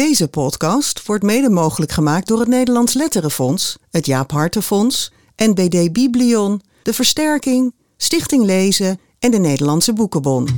Deze podcast wordt mede mogelijk gemaakt door het Nederlands Letterenfonds, het Jaap Hartenfonds, NBD Biblion, de Versterking, Stichting Lezen en de Nederlandse Boekenbon.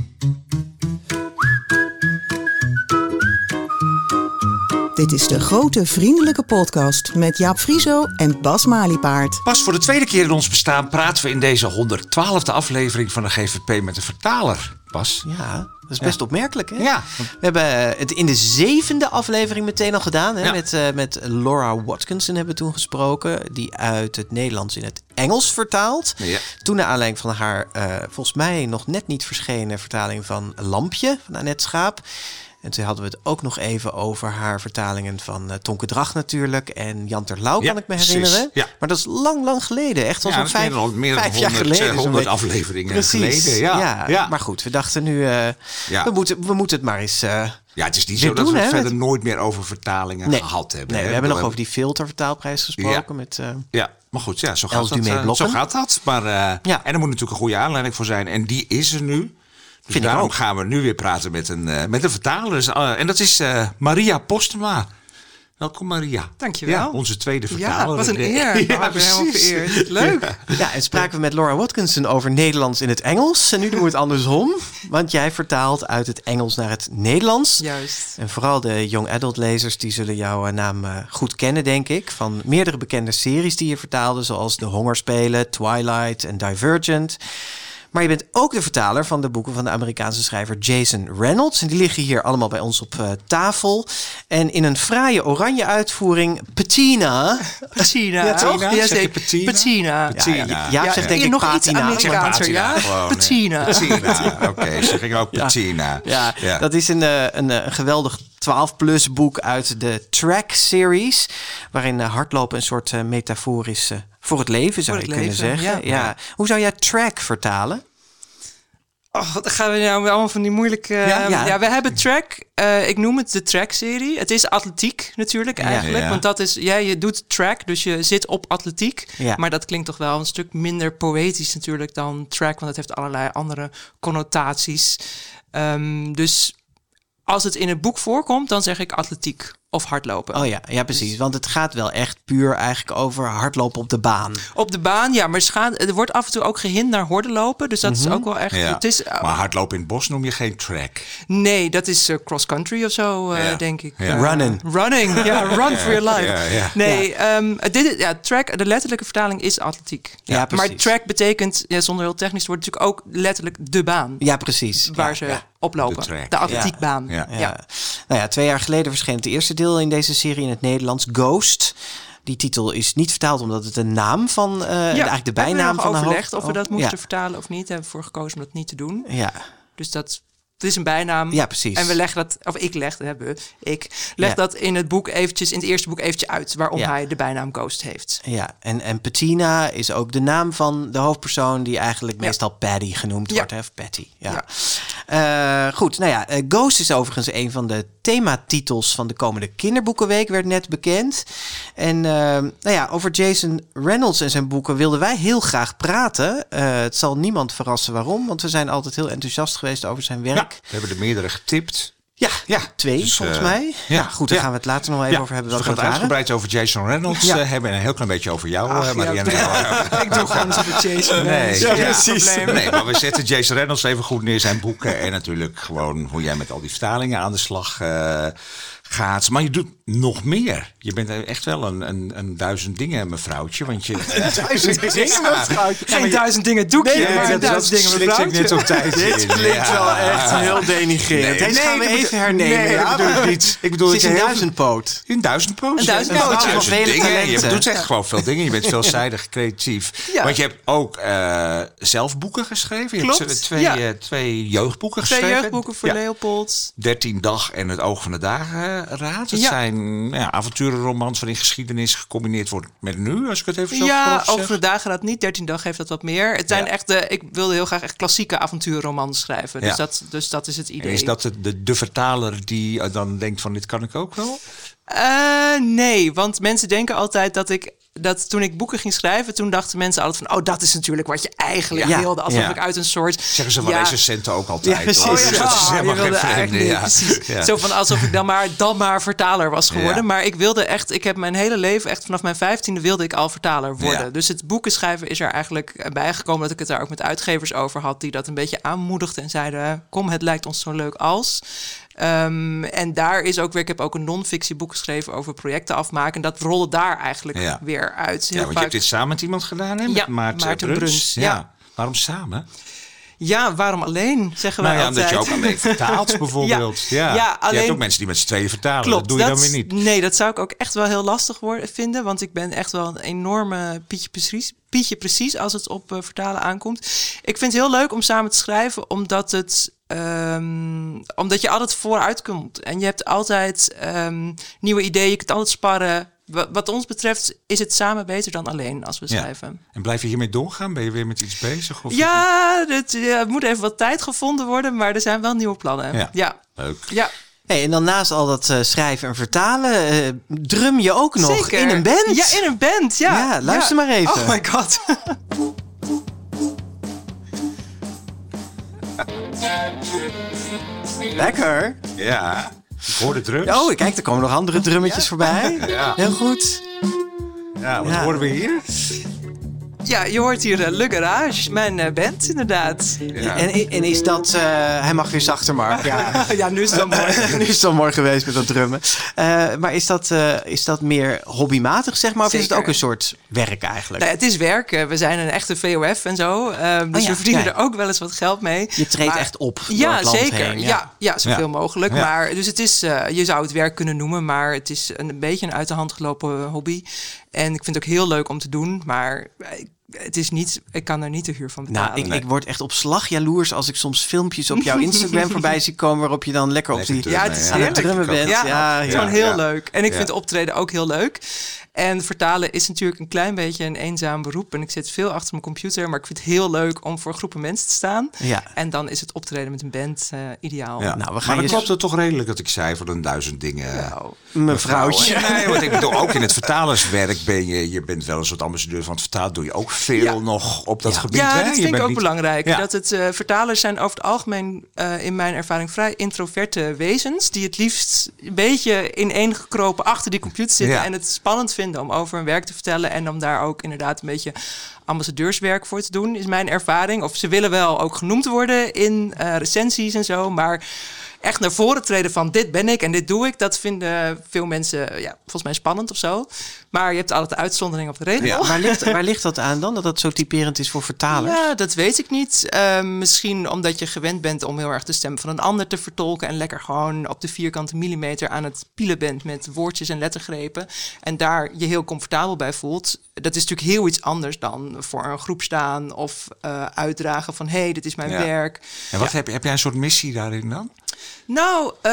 Dit is de grote vriendelijke podcast met Jaap Frieso en Bas Maliepaard. Pas voor de tweede keer in ons bestaan praten we in deze 112e aflevering van de GVP met een vertaler. Bas. Ja, dat is best opmerkelijk. Hè? Ja. We hebben het in de zevende aflevering meteen al gedaan. Hè? Ja. Met, eh, met Laura Watkinson hebben we toen gesproken. Die uit het Nederlands in het Engels vertaalt. Ja. Toen naar aanleiding van haar, eh, volgens mij nog net niet verschenen vertaling van Lampje van Annette Schaap. En toen hadden we het ook nog even over haar vertalingen van eh, Tonke Drag natuurlijk. En Jan Terlouw kan Ja, ik me herinneren. Ja. Maar dat is lang, lang geleden. Echt al Ja, zo'n vijf, meer dan, meer dan vijf 100, jaar geleden. eh, zo'n 100 beetje. afleveringen Precies. geleden. Ja. Ja. Maar goed, we dachten nu, eh, we, moeten, we moeten het maar eens... eh, Ja, het is niet zo dat we het verder nooit meer over vertalingen nee, gehad hebben. Nee, hè. we hebben nog over die filtervertaalprijs gesproken. Ja. Met, eh, Ja, maar goed, ja, zo, gaat dat, eh, zo gaat dat. Maar, eh, Ja. En er moet natuurlijk een goede aanleiding voor zijn. En die is er nu. Dus Vind ik daarom ook. gaan we nu weer praten met een, eh, met een vertaler. Dus, eh, en dat is eh, Maria Postema. Welkom Maria. Dankjewel. Ja, onze tweede Ja, vertaler. wat een Ja, eer. Ja, ik ben helemaal precies. vereerd. Leuk. ja, en spraken we met Laura Watkinson over Nederlands in het Engels. En nu doen we het andersom. Want jij vertaalt uit het Engels naar het Nederlands. Juist. En vooral de young adult lezers die zullen jouw naam eh, goed kennen, denk ik. Van meerdere bekende series die je vertaalde, zoals De Hongerspelen, Twilight en Divergent. Maar je bent ook de vertaler van de boeken van de Amerikaanse schrijver Jason Reynolds. En die liggen hier allemaal bij ons op eh, tafel. En in een fraaie oranje uitvoering, Patina. Patina. Ja, toch? toch? Zeg. Patina? Patina. Patina. Ja, Ja, ja, Ja, zegt denk ik nog iets patina. Amerikaanser, ja? Gewoon, hè. Patina. Patina, oké. Ze gingen ook Ja. Patina. Ja, dat is een, eh, een, eh, een geweldig 12-plus boek uit de Track-series. Waarin eh, hardlopen een soort eh, metafoor is eh, voor het leven, zou je kunnen zeggen. ja. Ja. Hoe zou jij track vertalen? Oh, wat gaan we nou weer allemaal van die moeilijke... Ja, Ja, ja. we hebben track. eh, ik noem het de track-serie. Het is atletiek natuurlijk eigenlijk. Ja. Want dat is... Ja, je doet track, dus je zit op atletiek. Ja. Maar dat klinkt toch wel een stuk minder poëtisch natuurlijk dan track. Want het heeft allerlei andere connotaties. Ehm, dus als het in het boek voorkomt, dan zeg ik atletiek of hardlopen. Oh ja, ja, precies. Want het gaat wel echt puur eigenlijk over hardlopen op de baan. Op de baan, ja, maar het gaat- er wordt af en toe ook gehind naar hordenlopen. Dus dat is ook wel echt. Ja. Het is, uh, Maar hardlopen in het bos noem je geen track. nee, dat is uh, cross country of zo, uh, Ja. denk ik. Ja. Uh, Running. Running, ja, run for your life. Ja, ja. Nee, ehm, dit is, ja, track, de letterlijke vertaling is atletiek. Ja, maar precies. track betekent, ja, zonder heel technisch te worden, natuurlijk ook letterlijk de baan. Ja, precies. Waar Ja, ze ja. Oplopen. De. De atletiekbaan. Ja. Ja. Ja. Nou ja, twee jaar geleden verscheen het eerste deel in deze serie in het Nederlands, Ghost. Die titel is niet vertaald omdat het een naam van, eh eigenlijk de bijnaam van nog de overlegd hoofd- of we dat moesten ja. vertalen of niet. Hebben we voor gekozen om dat niet te doen. Ja, Dus dat het is een bijnaam. Ja, precies. En we leggen dat, of ik leg, hebben ik leg Ja. dat in het boek eventjes, in het eerste boek eventjes uit, waarom Ja. hij de bijnaam Ghost heeft. ja. En, en Patina is ook de naam van de hoofdpersoon die eigenlijk Ja. meestal Paddy genoemd wordt, hè? Of Patty. Ja. Eh, goed, nou ja, eh, Ghost is overigens een van de thematitels van de komende kinderboekenweek, werd net bekend. En eh, nou ja, over Jason Reynolds en zijn boeken wilden wij heel graag praten. Het zal niemand verrassen waarom, want we zijn altijd heel enthousiast geweest over zijn Ja, we hebben er meerdere getipt. Ja, Ja, twee dus, volgens eh, mij. Ja, goed, daar ja. gaan we het later nog even over hebben. dus we gaan het uitgebreid over Jason Reynolds Ja. eh, hebben en een heel klein beetje over jou, Ach, eh, Maria. ja, Nee, ik doe gewoon even Jason. Nee, precies. Nee, maar we zetten Jason Reynolds even goed neer, zijn boeken. En natuurlijk gewoon hoe jij met al die vertalingen aan de slag gaat. Maar je doet nog meer. Je bent echt wel een, een, een duizend dingen mevrouwtje. Want je... Duizend dingen, mevrouwtje. Geen duizend dingen doekje, Nee, maar dat- duizend dingen slikte ik mevrouwtje. net op tijd Dit in. klinkt Ja. wel echt heel denigrerend. Nee, Deze gaan we even hernemen. Nee, ja? bedoel ik niet. Ik bedoel, Ze is een duizendpoot. Een duizendpoot? Een duizendpoot, Ja, Vele dingen. Je doet echt gewoon veel dingen. Je bent veelzijdig creatief. Ja. Want je hebt ook eh, zelf boeken geschreven. Je Klopt, hebt twee, eh, twee jeugdboeken Twee geschreven. jeugdboeken voor. Leopold. 13 dag en het oog van de dageraad. Het Ja. zijn ja, avonturenromans waarin geschiedenis gecombineerd wordt met nu, als ik het even zo Ja, over de dagen gaat niet. 13 dag heeft dat wat meer. Het zijn Ja. echt, de, ik wilde heel graag echt klassieke avonturenromans schrijven. Ja. Dus, dat, dus dat is het En idee. is dat de, de, de vertaler die eh, dan denkt van dit kan ik ook wel? Eh, nee, want mensen denken altijd dat ik dat toen ik boeken ging schrijven, toen dachten mensen altijd van, oh, dat is natuurlijk wat je eigenlijk Ja, wilde. Alsof ja. ik uit een soort... Zeggen ze van Ja. recensenten ook altijd. Ja, precies. Oh, Dus dat is helemaal geen vreemde. Ja. precies. Zo van alsof ik dan maar, dan maar vertaler was geworden. Maar ik wilde echt, ik heb mijn hele leven, echt vanaf mijn vijftiende wilde ik al vertaler worden. Dus het boeken schrijven is er eigenlijk bijgekomen dat ik het daar ook met uitgevers over had. Die dat een beetje aanmoedigden en zeiden, kom het lijkt ons zo leuk als. Ehm, en daar is ook weer, ik heb ook een non-fictieboek geschreven over projecten afmaken. En dat rolde daar eigenlijk Ja. weer uit. Heel Ja, want je hebt dit samen met iemand gedaan, hè? Met Ja, Maarten, Maarten Bruns. Ja. Waarom samen? Ja, waarom alleen, zeggen Nou wij ja, omdat altijd. je ook alleen vertaalt bijvoorbeeld. Ja, Ja, Je hebt ook mensen die met z'n tweeën vertalen. Klopt, dat doe je dan weer niet. Nee, dat zou ik ook echt wel heel lastig worden, vinden. Want ik ben echt wel een enorme Pietje precies, Pietje precies als het op eh, vertalen aankomt. Ik vind het heel leuk om samen te schrijven, omdat het. ehm, omdat je altijd vooruit komt. En je hebt altijd ehm, nieuwe ideeën. Je kunt altijd sparren. Wa- Wat ons betreft is het samen beter dan alleen als we Ja. schrijven. En blijf je hiermee doorgaan? Ben je weer met iets bezig? Of Ja, het ja, moet even wat tijd gevonden worden, maar er zijn wel nieuwe plannen. Ja. ja. Leuk. ja. Hey, en dan naast al dat eh, schrijven en vertalen, eh, drum je ook nog Zeker. in een band. Ja, in een band. Ja, Ja, luister maar even. Oh my god. Lekker. Ja, ik hoor de drums. Oh, kijk, er komen nog andere drummetjes voorbij. Ja. Heel goed. Ja, wat horen we hier? Ja, je hoort hier eh, Le Garage, mijn eh, band inderdaad. Ja. En, en is dat... eh, hij mag weer zachter, Mark. Ja. Ja, nu is het dan mooi. nu is het al mooi geweest met dat drummen. Maar is dat, is dat meer hobbymatig, zeg maar? Of is het ook een soort werk eigenlijk? Nou, het is werk. We zijn een echte VOF en zo. ehm, dus Oh ja, we verdienen er ook wel eens wat geld mee. Je treedt Maar- echt op door Ja, zeker. heen, ja. Ja, zoveel mogelijk. Maar, dus het is, je zou het werk kunnen noemen, maar het is een, beetje een uit de hand gelopen hobby. En ik vind het ook heel leuk om te doen, maar het is niet, ik kan er niet de huur van betalen. Nou, ik, ik word echt op slag jaloers als ik soms filmpjes op jouw Instagram voorbij zie komen... waarop je dan lekker op Lekker die drummen, Ja, het is ja. aan het heerlijk. drummen bent. Ja, Ja, het is ja. gewoon heel ja. leuk. En ik Ja. vind optreden ook heel leuk. En vertalen is natuurlijk een klein beetje een eenzaam beroep. En ik zit veel achter mijn computer, maar ik vind het heel leuk om voor groepen mensen te staan. Ja. En dan is het optreden met een band eh, ideaal. Ja. Nou, we gaan maar dan klopt het toch redelijk dat ik zei voor een duizend dingen. Nou, Mevrouwtje. Nee, want ik bedoel, ook in het vertalerswerk ben je, je bent wel een soort ambassadeur van het vertaal. Doe je ook veel Ja. nog op dat Ja. gebied. Ja, hè? dat vind ik ook niet- belangrijk. Ja. Dat het eh, vertalers zijn over het algemeen eh, in mijn ervaring vrij introverte wezens. Die het liefst een beetje ineengekropen achter die computer zitten. En het spannend vinden om over hun werk te vertellen. En om daar ook inderdaad een beetje ambassadeurswerk voor te doen, is mijn ervaring. Of ze willen wel ook genoemd worden in eh, recensies en zo. Maar echt naar voren treden van dit ben ik en dit doe ik. Dat vinden veel mensen ja, volgens mij spannend of zo. Maar je hebt altijd de uitzondering op de regel. Ja. Waar, ligt, waar ligt dat aan dan, dat dat zo typerend is voor vertalers? Ja, dat weet ik niet. Eh, misschien omdat je gewend bent om heel erg de stem van een ander te vertolken. En lekker gewoon op de vierkante millimeter aan het pielen bent met woordjes en lettergrepen. En daar je heel comfortabel bij voelt. Dat is natuurlijk heel iets anders dan voor een groep staan of eh, uitdragen van hé, hey, dit is mijn Ja. werk. En wat heb, je- heb jij een soort missie daarin dan? Nou, eh,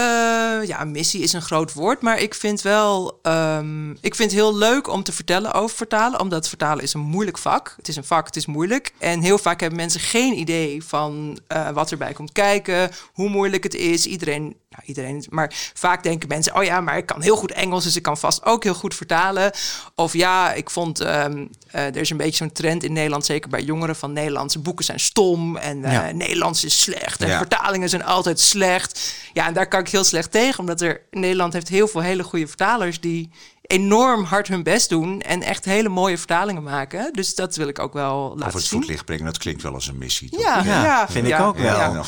ja, missie is een groot woord, maar ik vind wel, ehm, ik vind heel leuk om te vertellen over vertalen, omdat vertalen is een moeilijk vak. Het is een vak, het is moeilijk. En heel vaak hebben mensen geen idee van eh, wat erbij komt kijken, hoe moeilijk het is. Iedereen, nou iedereen, maar vaak denken mensen, oh ja, maar ik kan heel goed Engels, dus ik kan vast ook heel goed vertalen. Of ja, ik vond, ehm, eh, er is een beetje zo'n trend in Nederland, zeker bij jongeren, van Nederlandse boeken zijn stom en eh, Ja. Nederlands is slecht en Ja. vertalingen zijn altijd slecht. Ja, en daar kan ik heel slecht tegen, omdat er Nederland heeft heel veel hele goede vertalers die enorm hard hun best doen en echt hele mooie vertalingen maken. Dus dat wil ik ook wel Of laten het zien. voetlicht brengen, dat klinkt wel als een missie. toch? Ja, Ja, ja, vind ik ook wel. Ja,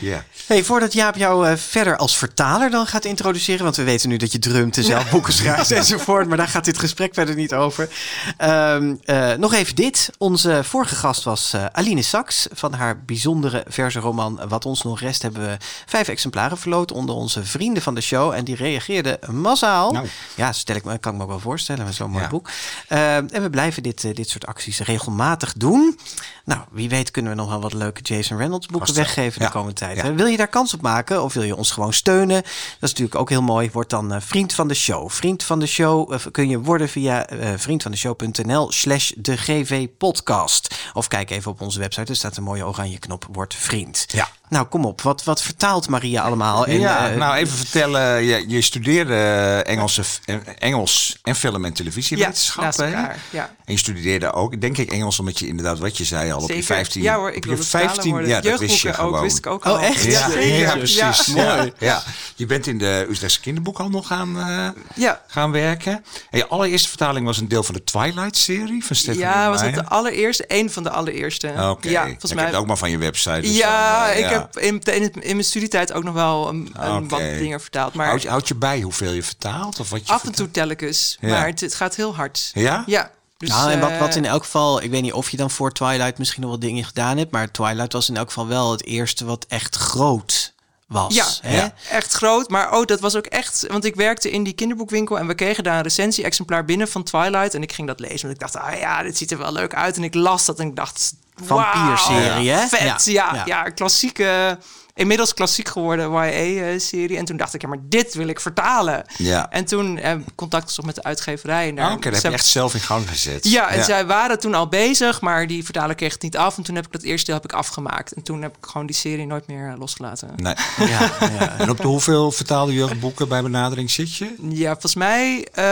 ja. Hey, voordat Jaap jou eh, verder als vertaler dan gaat introduceren, want we weten nu dat je drumt en zelf boeken schrijft enzovoort, maar daar gaat dit gesprek verder niet over. Ehm, eh, nog even dit. Onze vorige gast was eh, Aline Saks. Van haar bijzondere verse roman Wat ons nog rest hebben we vijf exemplaren verloot onder onze vrienden van de show en die reageerden massaal. Nou. Ja, stel ik me, kan ik me ook wel voorstellen met zo'n mooi Ja. boek. Ehm, en we blijven dit, eh, dit soort acties regelmatig doen. Nou, wie weet kunnen we nog wel wat leuke Jason Reynolds boeken Vast weggeven de komende tijd. Ja. Wil je daar kans op maken of wil je ons gewoon steunen? Dat is natuurlijk ook heel mooi. Word dan eh, vriend van de show. Vriend van de show eh, kun je worden via eh vriendvandeshow.nl slash de GV podcast. Of kijk even op onze website. Er staat een mooie oranje knop. Word vriend. Ja. Nou, kom op. Wat, wat vertaalt Maria allemaal? En, ja, eh, nou even vertellen. Je, je studeerde eh, Engelse, eh, Engels en film- en televisiewetenschap. naast hè? elkaar, ja. En je studeerde ook, denk ik, Engels, omdat je inderdaad, wat je zei al, op je Zeker. 15... Ja hoor, ik op je wilde 15, worden. ja, dat wist je Jeugdboeken ook, gewoon. wist ik ook Oh, al. echt? Ja, ja, precies. Ja. Ja. Ja. Je bent in de Utrechtse kinderboekhandel gaan, eh, Ja. gaan werken. En je allereerste vertaling was een deel van de Twilight-serie van Stephanie Ja, was het de allereerste? Een van de allereerste. Oké, Ja, ik volgens heb mij. het ook maar van je website. dus ja, dan, ik heb in, in, mijn studietijd ook nog wel een, een wat dingen vertaald. Maar Houd je, houd je bij hoeveel je vertaalt? Of wat je af en toe tel ik eens. Ja. Maar het, het gaat heel hard. Ja? Ja. Dus, nou, en wat, eh, wat in elk geval, ik weet niet of je dan voor Twilight misschien nog wat dingen gedaan hebt, maar Twilight was in elk geval wel het eerste wat echt groot was. Ja, hè? Ja. echt groot. Maar oh, dat was ook echt... Want ik werkte in die kinderboekwinkel... en we kregen daar een recensie-exemplaar binnen van Twilight. En ik ging dat lezen. Want ik dacht, ah ja, dit ziet er wel leuk uit. En ik las dat en ik dacht... Vampierserie, wauw, hè? Vet, Ja, ja. klassieke... Inmiddels klassiek geworden YA-serie. En toen dacht ik, ja, maar dit wil ik vertalen. Ja. En toen eh, contact gezocht met de uitgeverij. Ah, Oké, dat heb je echt zelf in gang gezet. Ja, en zij waren toen al bezig, maar die vertaler kreeg het niet af. En toen heb ik dat eerste deel heb ik afgemaakt. En toen heb ik gewoon die serie nooit meer eh, losgelaten. Nee. Ja, ja. En op de hoeveel vertaalde jeugdboeken bij benadering zit je? Ja, volgens mij... eh,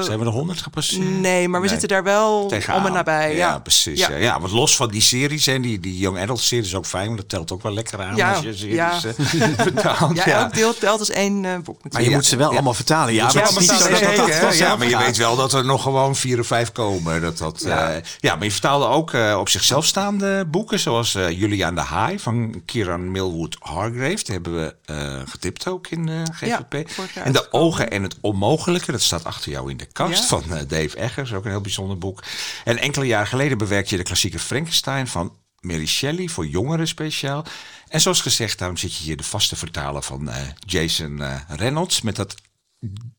Zijn we de honderd gepasseerd? Nee, maar we zitten daar wel Tegenaan. om en nabij. Ja, precies. Ja. Ja. Ja. want los van die series en die, die Young Adult series is ook fijn, want dat telt ook wel lekker aan Ja, als je series ja. eh, vertaalt. Ja, elk deel telt als één eh, boek Maar je Ja. moet ze wel Ja. allemaal vertalen. Ja, Ja, maar niet zo dat dat ja, je weet wel dat er nog gewoon vier of vijf komen. Dat, dat, Ja. ja. ja, maar je vertaalde ook eh, op zichzelf staande boeken, zoals eh Julia aan de Haai van Kieran Millwood Hargrave. Die hebben we eh getipt ook in eh GVP. Ja, en De. Ogen en het Onmogelijke, dat staat achter jou in de kast Ja. van eh, Dave Eggers, ook een heel bijzonder boek. En enkele jaren geleden bewerkte je de klassieke Frankenstein van Mary Shelley voor jongeren speciaal. En zoals gezegd, daarom zit je hier de vaste vertaler van eh, Jason eh, Reynolds. Met dat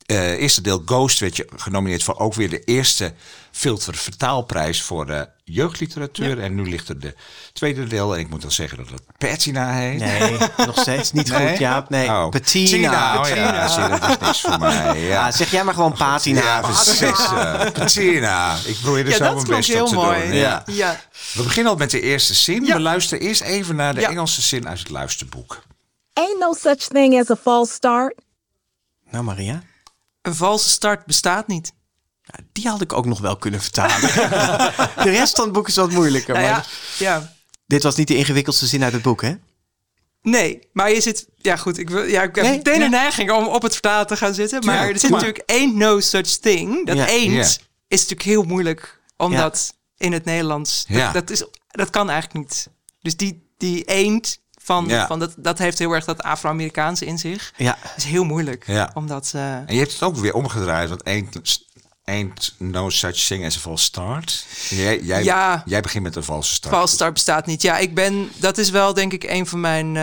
eh, eerste deel Ghost werd je genomineerd voor ook weer de eerste filter vertaalprijs voor eh, jeugdliteratuur. En nu ligt er de tweede deel. En ik moet dan zeggen dat het Patina heet. Nee, nog steeds niet Nee? goed, Jaap. Nee, Oh, Patina. Oh, ja, zie dat is niks voor mij. Ja. Ja, zeg jij maar gewoon patina. Ja, precies. Patina. Ik probeer er ja, zo dat mijn best op heel te mooi. doen. Ja. Ja. Ja. We beginnen al met de eerste zin. Ja. We luisteren eerst even naar de Ja. Engelse zin uit het luisterboek. Ain't no such thing as a false start. Nou, Maria. Een valse start bestaat niet. Ja, die had ik ook nog wel kunnen vertalen. de rest van het boek is wat moeilijker. Nou maar ja. Dit was niet de ingewikkeldste zin uit het boek, hè? Nee, maar je zit... Ja goed, ik, wil, ja, ik heb Nee, meteen nee. een neiging om op het vertalen te gaan zitten. Maar Ja, er zit maar- natuurlijk ain't no such thing. Dat Ja. is natuurlijk heel moeilijk. Omdat in het Nederlands... Dat, Ja. dat, is, dat kan eigenlijk niet. Dus die, die ain't... Van, Ja. van dat, dat heeft heel erg dat Afro-Amerikaanse in zich. Ja. Het is heel moeilijk. Ja. Omdat... eh, En je hebt het ook weer omgedraaid, want ain't, ain't no such thing as a false start. Jij, jij, Ja. jij begint met een valse start. False start bestaat niet. Ja, ik ben. Dat is wel denk ik een van mijn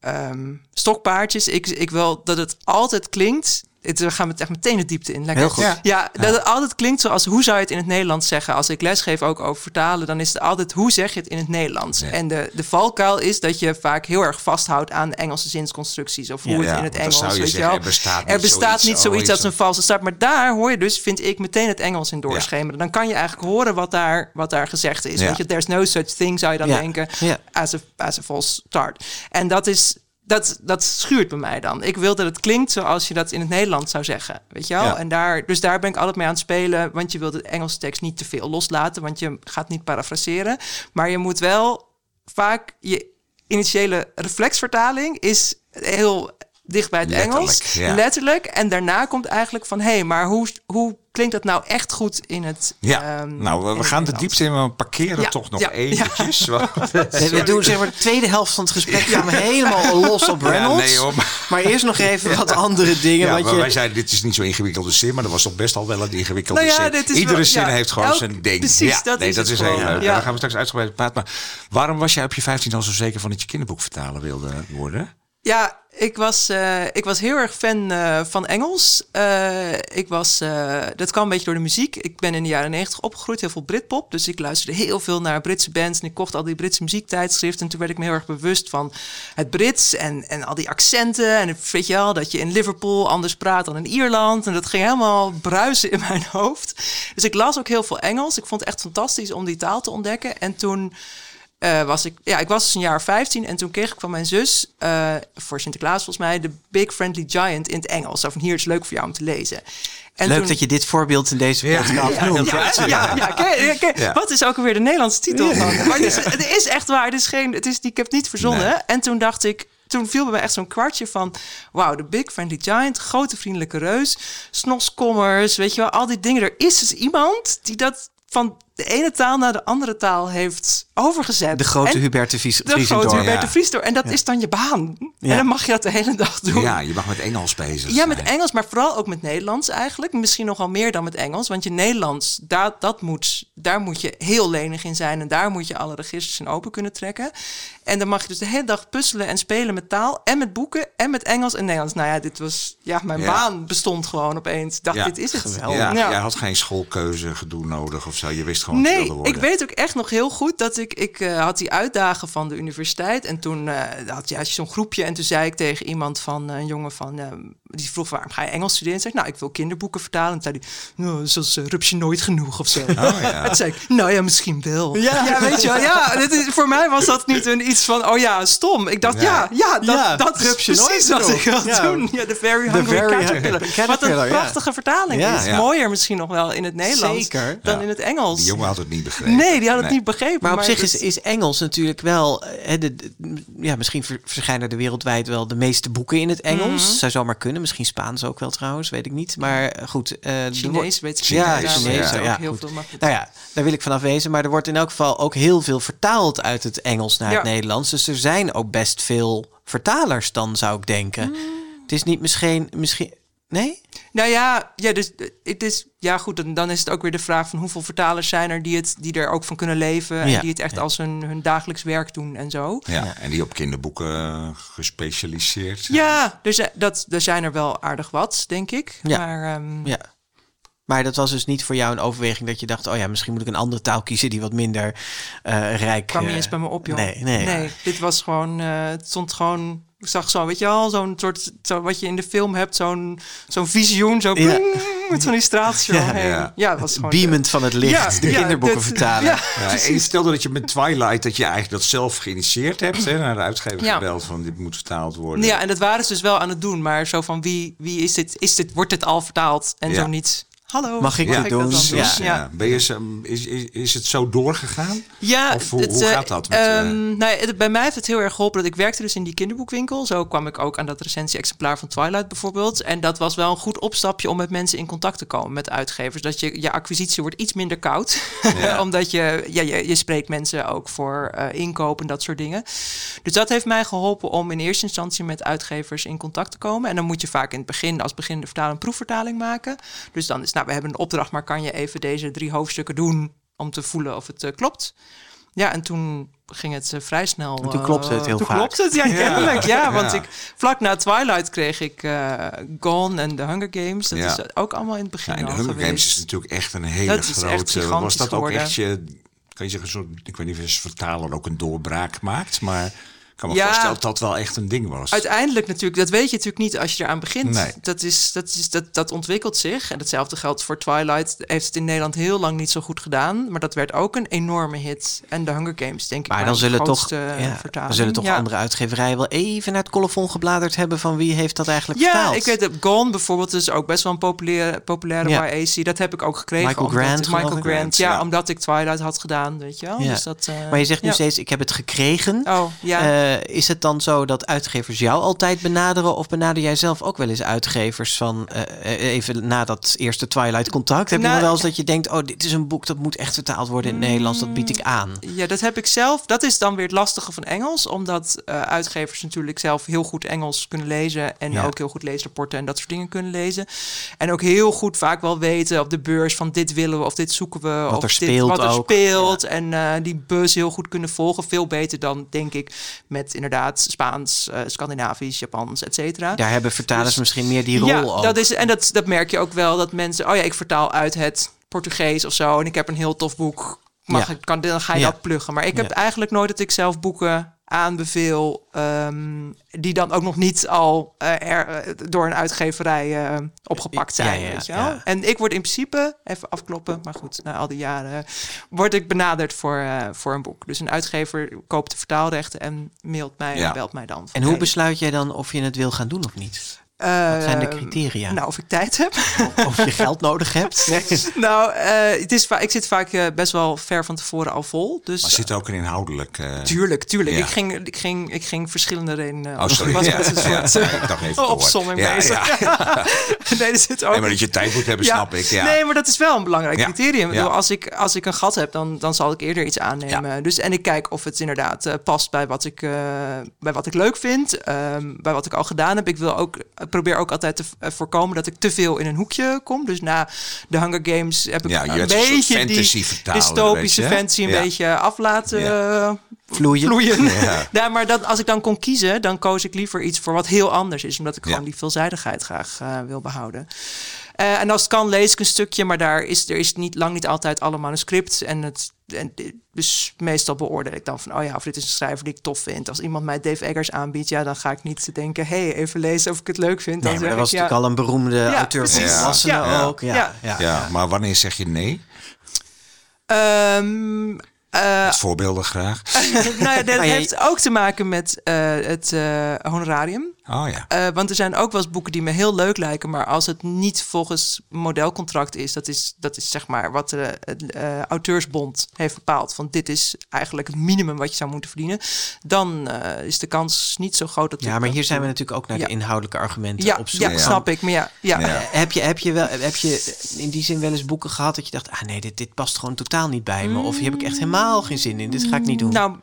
ehm, stokpaardjes. Ik, ik wil dat het altijd klinkt. Het, we gaan met echt meteen de diepte in. Lekker. Heel goed. Ja, Ja. dat het altijd klinkt zoals hoe zou je het in het Nederlands zeggen? Als ik lesgeef ook over vertalen, dan is het altijd hoe zeg je het in het Nederlands? Ja. En de, de valkuil is dat je vaak heel erg vasthoudt aan de Engelse zinsconstructies of hoe het in het Engels. zou je weet zeggen, wel. er bestaat niet er bestaat zoiets, niet zoiets zoiets. als een valse start. Maar daar hoor je dus, vind ik, meteen het Engels in doorschemeren. Dan kan je eigenlijk horen wat daar, wat daar gezegd is. Weet je, there's no such thing, zou je dan denken, as, a, as a false start. En dat is... Dat, dat schuurt bij mij dan. Ik wil dat het klinkt zoals je dat in het Nederlands zou zeggen. Weet je wel? Ja. En daar, dus daar ben ik altijd mee aan het spelen. Want je wilt de Engelse tekst niet te veel loslaten. Want je gaat niet parafraseren. Maar je moet wel vaak je initiële reflexvertaling is heel dicht bij het Letterlijk, Engels. ja. Letterlijk. En daarna komt eigenlijk van... hé, hey, maar hoe, hoe klinkt dat nou echt goed in het Ja, ehm, nou, we- gaan de diepte in, maar we parkeren Ja, toch nog ja, eventjes. want- Nee, we doen zeg maar de tweede helft van het gesprek gaan we helemaal los op Reynolds. nee, hoor, maar- maar eerst nog even wat andere dingen. Ja, maar je... wij zeiden, dit is niet zo ingewikkelde zin, maar dat was toch best al wel een ingewikkelde Nou ja, zin. dit is Iedere wel- zin ja, heeft gewoon elk- zijn ding. precies, ja, dat nee, is dat is heel leuk. Ja. Daar gaan we straks uitgebreid praten. Maar waarom was jij op je 15 al zo zeker van dat je kinderboek vertalen wilde worden? Ja, ik was, eh, ik was heel erg fan eh, van Engels. Eh, ik was, dat kwam een beetje door de muziek. Ik ben in de jaren negentig opgegroeid, heel veel Britpop. Dus ik luisterde heel veel naar Britse bands. En ik kocht al die Britse muziektijdschriften. En toen werd ik me heel erg bewust van het Brits en, en al die accenten. En het- weet je wel, dat je in Liverpool anders praat dan in Ierland. En dat ging helemaal bruisen in mijn hoofd. Dus ik las ook heel veel Engels. Ik vond het echt fantastisch om die taal te ontdekken. En toen eh, was ik, ja, ik was dus een jaar of 15 en toen kreeg ik van mijn zus eh, voor Sinterklaas volgens mij de Big Friendly Giant in het Engels. Zo van hier is leuk voor jou om te lezen. En Leuk toen- dat je dit voorbeeld in deze podcast Ja, noemt. ja, ja, ja, ja, ken- ken- Ja. Wat is ook alweer de Nederlandse titel van? Maar het is, het is echt waar. Het is geen, het is, ik heb het niet verzonnen. Nee. En toen dacht ik, toen viel bij mij echt zo'n kwartje van... Wauw, de Big Friendly Giant, grote vriendelijke reus, snoskommers, weet je wel, al die dingen. Er is dus iemand die dat van de ene taal naar de andere taal heeft overgezet. De grote Hubert de Vries. de grote. Hubert de. Vries door. En dat is dan je baan. Ja. En dan mag je dat de hele dag doen. Ja, je mag met Engels bezig Ja, met zijn. Engels, maar vooral ook met Nederlands eigenlijk. Misschien nogal meer dan met Engels. Want je Nederlands, daar, dat moet, daar moet je heel lenig in zijn. En daar moet je alle registers in open kunnen trekken. En dan mag je dus de hele dag puzzelen en spelen met taal. En met boeken. En met Engels en Nederlands. Nou ja, dit was... Ja, mijn Ja. baan bestond gewoon opeens. Ik dacht, dit is het. Ja, Ja. jij had geen schoolkeuze gedoe nodig of zo. Je wist gewoon Nee, worden. ik weet ook echt nog heel goed dat ik... Ik eh, had die uitdagen van de universiteit. En toen eh, had je, had je zo'n groepje. En toen zei ik tegen iemand van... eh, een jongen van... eh, die vroeg, waarom ga je Engels studeren? En zei ik, nou, ik wil kinderboeken vertalen. En zei hij, nou, zoals uh, rupsje nooit genoeg of zo. Oh, ja. En zei ik, nou ja, misschien wel. Ja, weet je wel. Ja, dit is, voor mij was dat niet een iets van, oh ja, stom. Ik dacht, ja, Ja. ja, dat, Ja, dat is rupsje nooit precies wat ik wil Ja. doen. Ja, The Very Hungry Very Caterpillar. Hungry Wat Caterpillar, een ja. prachtige vertaling Ja. is. Ja. Mooier misschien nog wel in het Nederlands Zeker. dan Ja. in het Engels. Die jongen had het niet begrepen. Nee, die had het Nee. niet begrepen. Maar op zich is, is Engels natuurlijk wel. eh, hè, de, de- ja, misschien ver- verschijnen er wereldwijd wel de meeste boeken in het Engels. Mhm. Zou zomaar kunnen. Misschien Spaans ook wel trouwens, weet ik niet. Maar eh, goed. er Chinees weet ik Ja, niet. Chinees. ja. Heel goed. veel. Nou ja, daar wil ik vanaf wezen. Maar er wordt in elk geval ook heel veel vertaald uit het Engels naar het. Nederlands. Dus er zijn ook best veel vertalers dan, zou ik denken. Mm. Het is niet misschien... misschien nee? Nou ja, ja, dus het is ja goed. Dan, dan is het ook weer de vraag van hoeveel vertalers zijn er die het die er ook van kunnen leven en Ja, die het echt ja. als hun, hun dagelijks werk doen en zo. Ja, en die op kinderboeken eh, gespecialiseerd zijn. Ja, dus eh, dat er zijn er wel aardig wat, denk ik. Ja. Maar ehm, Ja. Maar dat was dus niet voor jou een overweging dat je dacht... oh ja, misschien moet ik een andere taal kiezen die wat minder eh, rijk... kwam niet eens bij me op, joh. Nee, nee. dit was gewoon, eh, het stond gewoon, ik zag zo, weet je wel, zo'n soort, zo wat je in de film hebt, zo'n zo'n visioen, zo Ja. pling, met zo'n illustratie Ja. Ja. Ja, het was gewoon... Beamend van het licht, de kinderboeken dit- vertalen. Ja, en stelde dat je met Twilight dat je eigenlijk dat zelf geïnitieerd hebt, hè, naar de uitgever Ja. gebeld van dit moet vertaald worden. ja, en dat waren ze dus wel aan het doen, maar zo van wie, wie is dit, is dit, wordt dit al vertaald? En zo niet, hallo, Mag ik Ja, dit doen? ja. Ja. Ben je, is, is, is het zo doorgegaan? Ja, Of hoe- het, hoe eh, gaat dat met, eh, ehm, nou ja, bij mij heeft het heel erg geholpen dat ik werkte dus in die kinderboekwinkel. Zo kwam ik ook aan dat recensie-exemplaar van Twilight bijvoorbeeld. En dat was wel een goed opstapje om met mensen in contact te komen, met uitgevers. Dat je, je acquisitie wordt iets minder koud. Ja. Omdat je, ja, je, je spreekt mensen ook voor eh inkoop en dat soort dingen. Dus dat heeft mij geholpen om in eerste instantie met uitgevers in contact te komen. En dan moet je vaak in het begin, als beginnende vertaler, een proefvertaling maken. Dus dan is, nou, we hebben een opdracht, maar kan je even deze drie hoofdstukken doen om te voelen of het eh, klopt? Ja, en toen ging het eh, vrij snel. En toen eh, klopte het heel toen vaak. klopte het, ja, kennelijk. Ja, want Ja. ik, vlak na Twilight kreeg ik eh, Gone en The Hunger Games. Dat Ja. is ook allemaal in het begin Ja, en de al Hunger geweest. Games is natuurlijk echt een hele Dat is echt grote. was dat geworden. ook echt je, kan je zeggen, zo, ik weet niet of je vertaler ook een doorbraak maakt, maar kan me Ja. voorstellen dat dat wel echt een ding was. Uiteindelijk natuurlijk, dat weet je natuurlijk niet als je eraan begint. Nee. Dat, is, dat, is, dat, dat ontwikkelt zich. En hetzelfde geldt voor Twilight. Heeft het in Nederland heel lang niet zo goed gedaan. Maar dat werd ook een enorme hit. En The Hunger Games, denk ik. Maar dan waren de zullen, toch, ja, dan zullen toch Ja. andere uitgeverijen wel even naar het colofon gebladerd hebben van wie heeft dat eigenlijk Ja, vertaald. ik weet dat Gone bijvoorbeeld is ook best wel een populaire, populaire Ja. YAC. Dat heb ik ook gekregen. Michael omdat- Grant, Michael ik. Grant, ja, Ja. omdat ik Twilight had gedaan, weet je wel. Ja. Dus dat, eh, Maar je zegt nu ja. steeds, ik heb het gekregen. Oh, ja. Eh, is het dan zo dat uitgevers jou altijd benaderen? Of benader jij zelf ook wel eens uitgevers van eh, even na dat eerste Twilight contact? Heb je Nou, nog wel eens dat je denkt, oh, dit is een boek dat moet echt vertaald worden in het Nederlands, dat bied ik aan. Ja, dat heb ik zelf. Dat is dan weer het lastige van Engels. Omdat uitgevers natuurlijk zelf heel goed Engels kunnen lezen. En Ja. ook heel goed leesrapporten en dat soort dingen kunnen lezen. En ook heel goed vaak wel weten op de beurs van dit willen we of dit zoeken we. Wat of er dit, wat er ook. speelt. En die bus heel goed kunnen volgen. Veel beter dan, denk ik, met inderdaad Spaans, eh, Scandinavisch, Japans, et cetera. Daar hebben vertalers Dus- misschien meer die rol ja, ook. dat is, en dat, dat merk je ook wel. Dat mensen, oh ja, ik vertaal uit het Portugees of zo. En ik heb een heel tof boek. Mag Ja. ik, kan, dan ga je Ja. dat pluggen. Maar ik heb eigenlijk nooit dat ik zelf boeken aanbeveel, ehm, die dan ook nog niet al eh, er, eh, door een uitgeverij eh, opgepakt zijn. Ja, ja, weet je wel? ja. En ik word in principe, even afkloppen, maar goed, na al die jaren, word ik benaderd voor, voor een boek. Dus een uitgever koopt de vertaalrechten en mailt mij en belt mij dan. En hoe hey, besluit jij dan of je het wil gaan doen of niet? Wat zijn de eh, criteria? Nou, of ik tijd heb. Of je geld nodig hebt? nou, eh, het is ik zit vaak eh, best wel ver van tevoren al vol. Dus Maar zit ook een inhoudelijk... eh, Tuurlijk, tuurlijk. Ja. Ik, ging, ik, ging, ik ging verschillende redenen. Oh, sorry. was Ja, met een soort ja. Ja, bezig. ja. nee, er zit ook. Nee, maar dat je tijd moet hebben, Ja. snap ik. Ja. Nee, maar dat is wel een belangrijk Ja. criterium. Bedoel, Als, ik, als ik een gat heb, dan, dan zal ik eerder iets aannemen. Dus, en ik kijk of het inderdaad eh, past bij wat, ik, eh, bij wat ik leuk vind. ehm, bij wat ik al gedaan heb. Ik wil ook, probeer ook altijd te eh, voorkomen dat ik te veel in een hoekje kom. Dus na de Hunger Games heb ik Ja, je een een beetje fantasy die dystopische weet je, fantasy een Ja. beetje af laten Ja. eh, Vloeien. vloeien. Ja. Ja. maar dat, als ik dan kon kiezen, dan koos ik liever iets voor wat heel anders is. Omdat ik Ja. gewoon die veelzijdigheid graag eh, wil behouden. Eh, en als het kan, lees ik een stukje, maar daar is, er is niet, lang niet altijd alle manuscript. En het, en, dus meestal beoordeel ik dan van, oh ja, of dit is een schrijver die ik tof vind. Als iemand mij Dave Eggers aanbiedt, ja, dan ga ik niet denken, hey, even lezen of ik het leuk vind. Dan Nee, maar zeg dat was ik, ja, natuurlijk al een beroemde Ja, auteur van precies. volwassenen Ja. ook. Ja, Ja. ja. Ja, maar wanneer zeg je nee? ehm, eh, Met voorbeelden graag. nou ja, dat heeft ook te maken met eh, het eh, honorarium. Oh ja. Eh, want er zijn ook wel eens boeken die me heel leuk lijken, maar als het niet volgens modelcontract is, dat is, dat is zeg maar wat de eh, auteursbond heeft bepaald. Van dit is eigenlijk het minimum wat je zou moeten verdienen. Dan eh, is de kans niet zo groot dat. Ja, maar hier zijn we natuurlijk ook naar Ja. de inhoudelijke argumenten Ja, op zoek. ja, Ja. snap ik. Maar ja, ja. Ja. Eh, Heb je, heb, je wel, heb je in die zin wel eens boeken gehad dat je dacht, ah nee, dit, dit past gewoon totaal niet bij me? Of hier heb ik echt helemaal geen zin in, dit ga ik niet doen. Nou,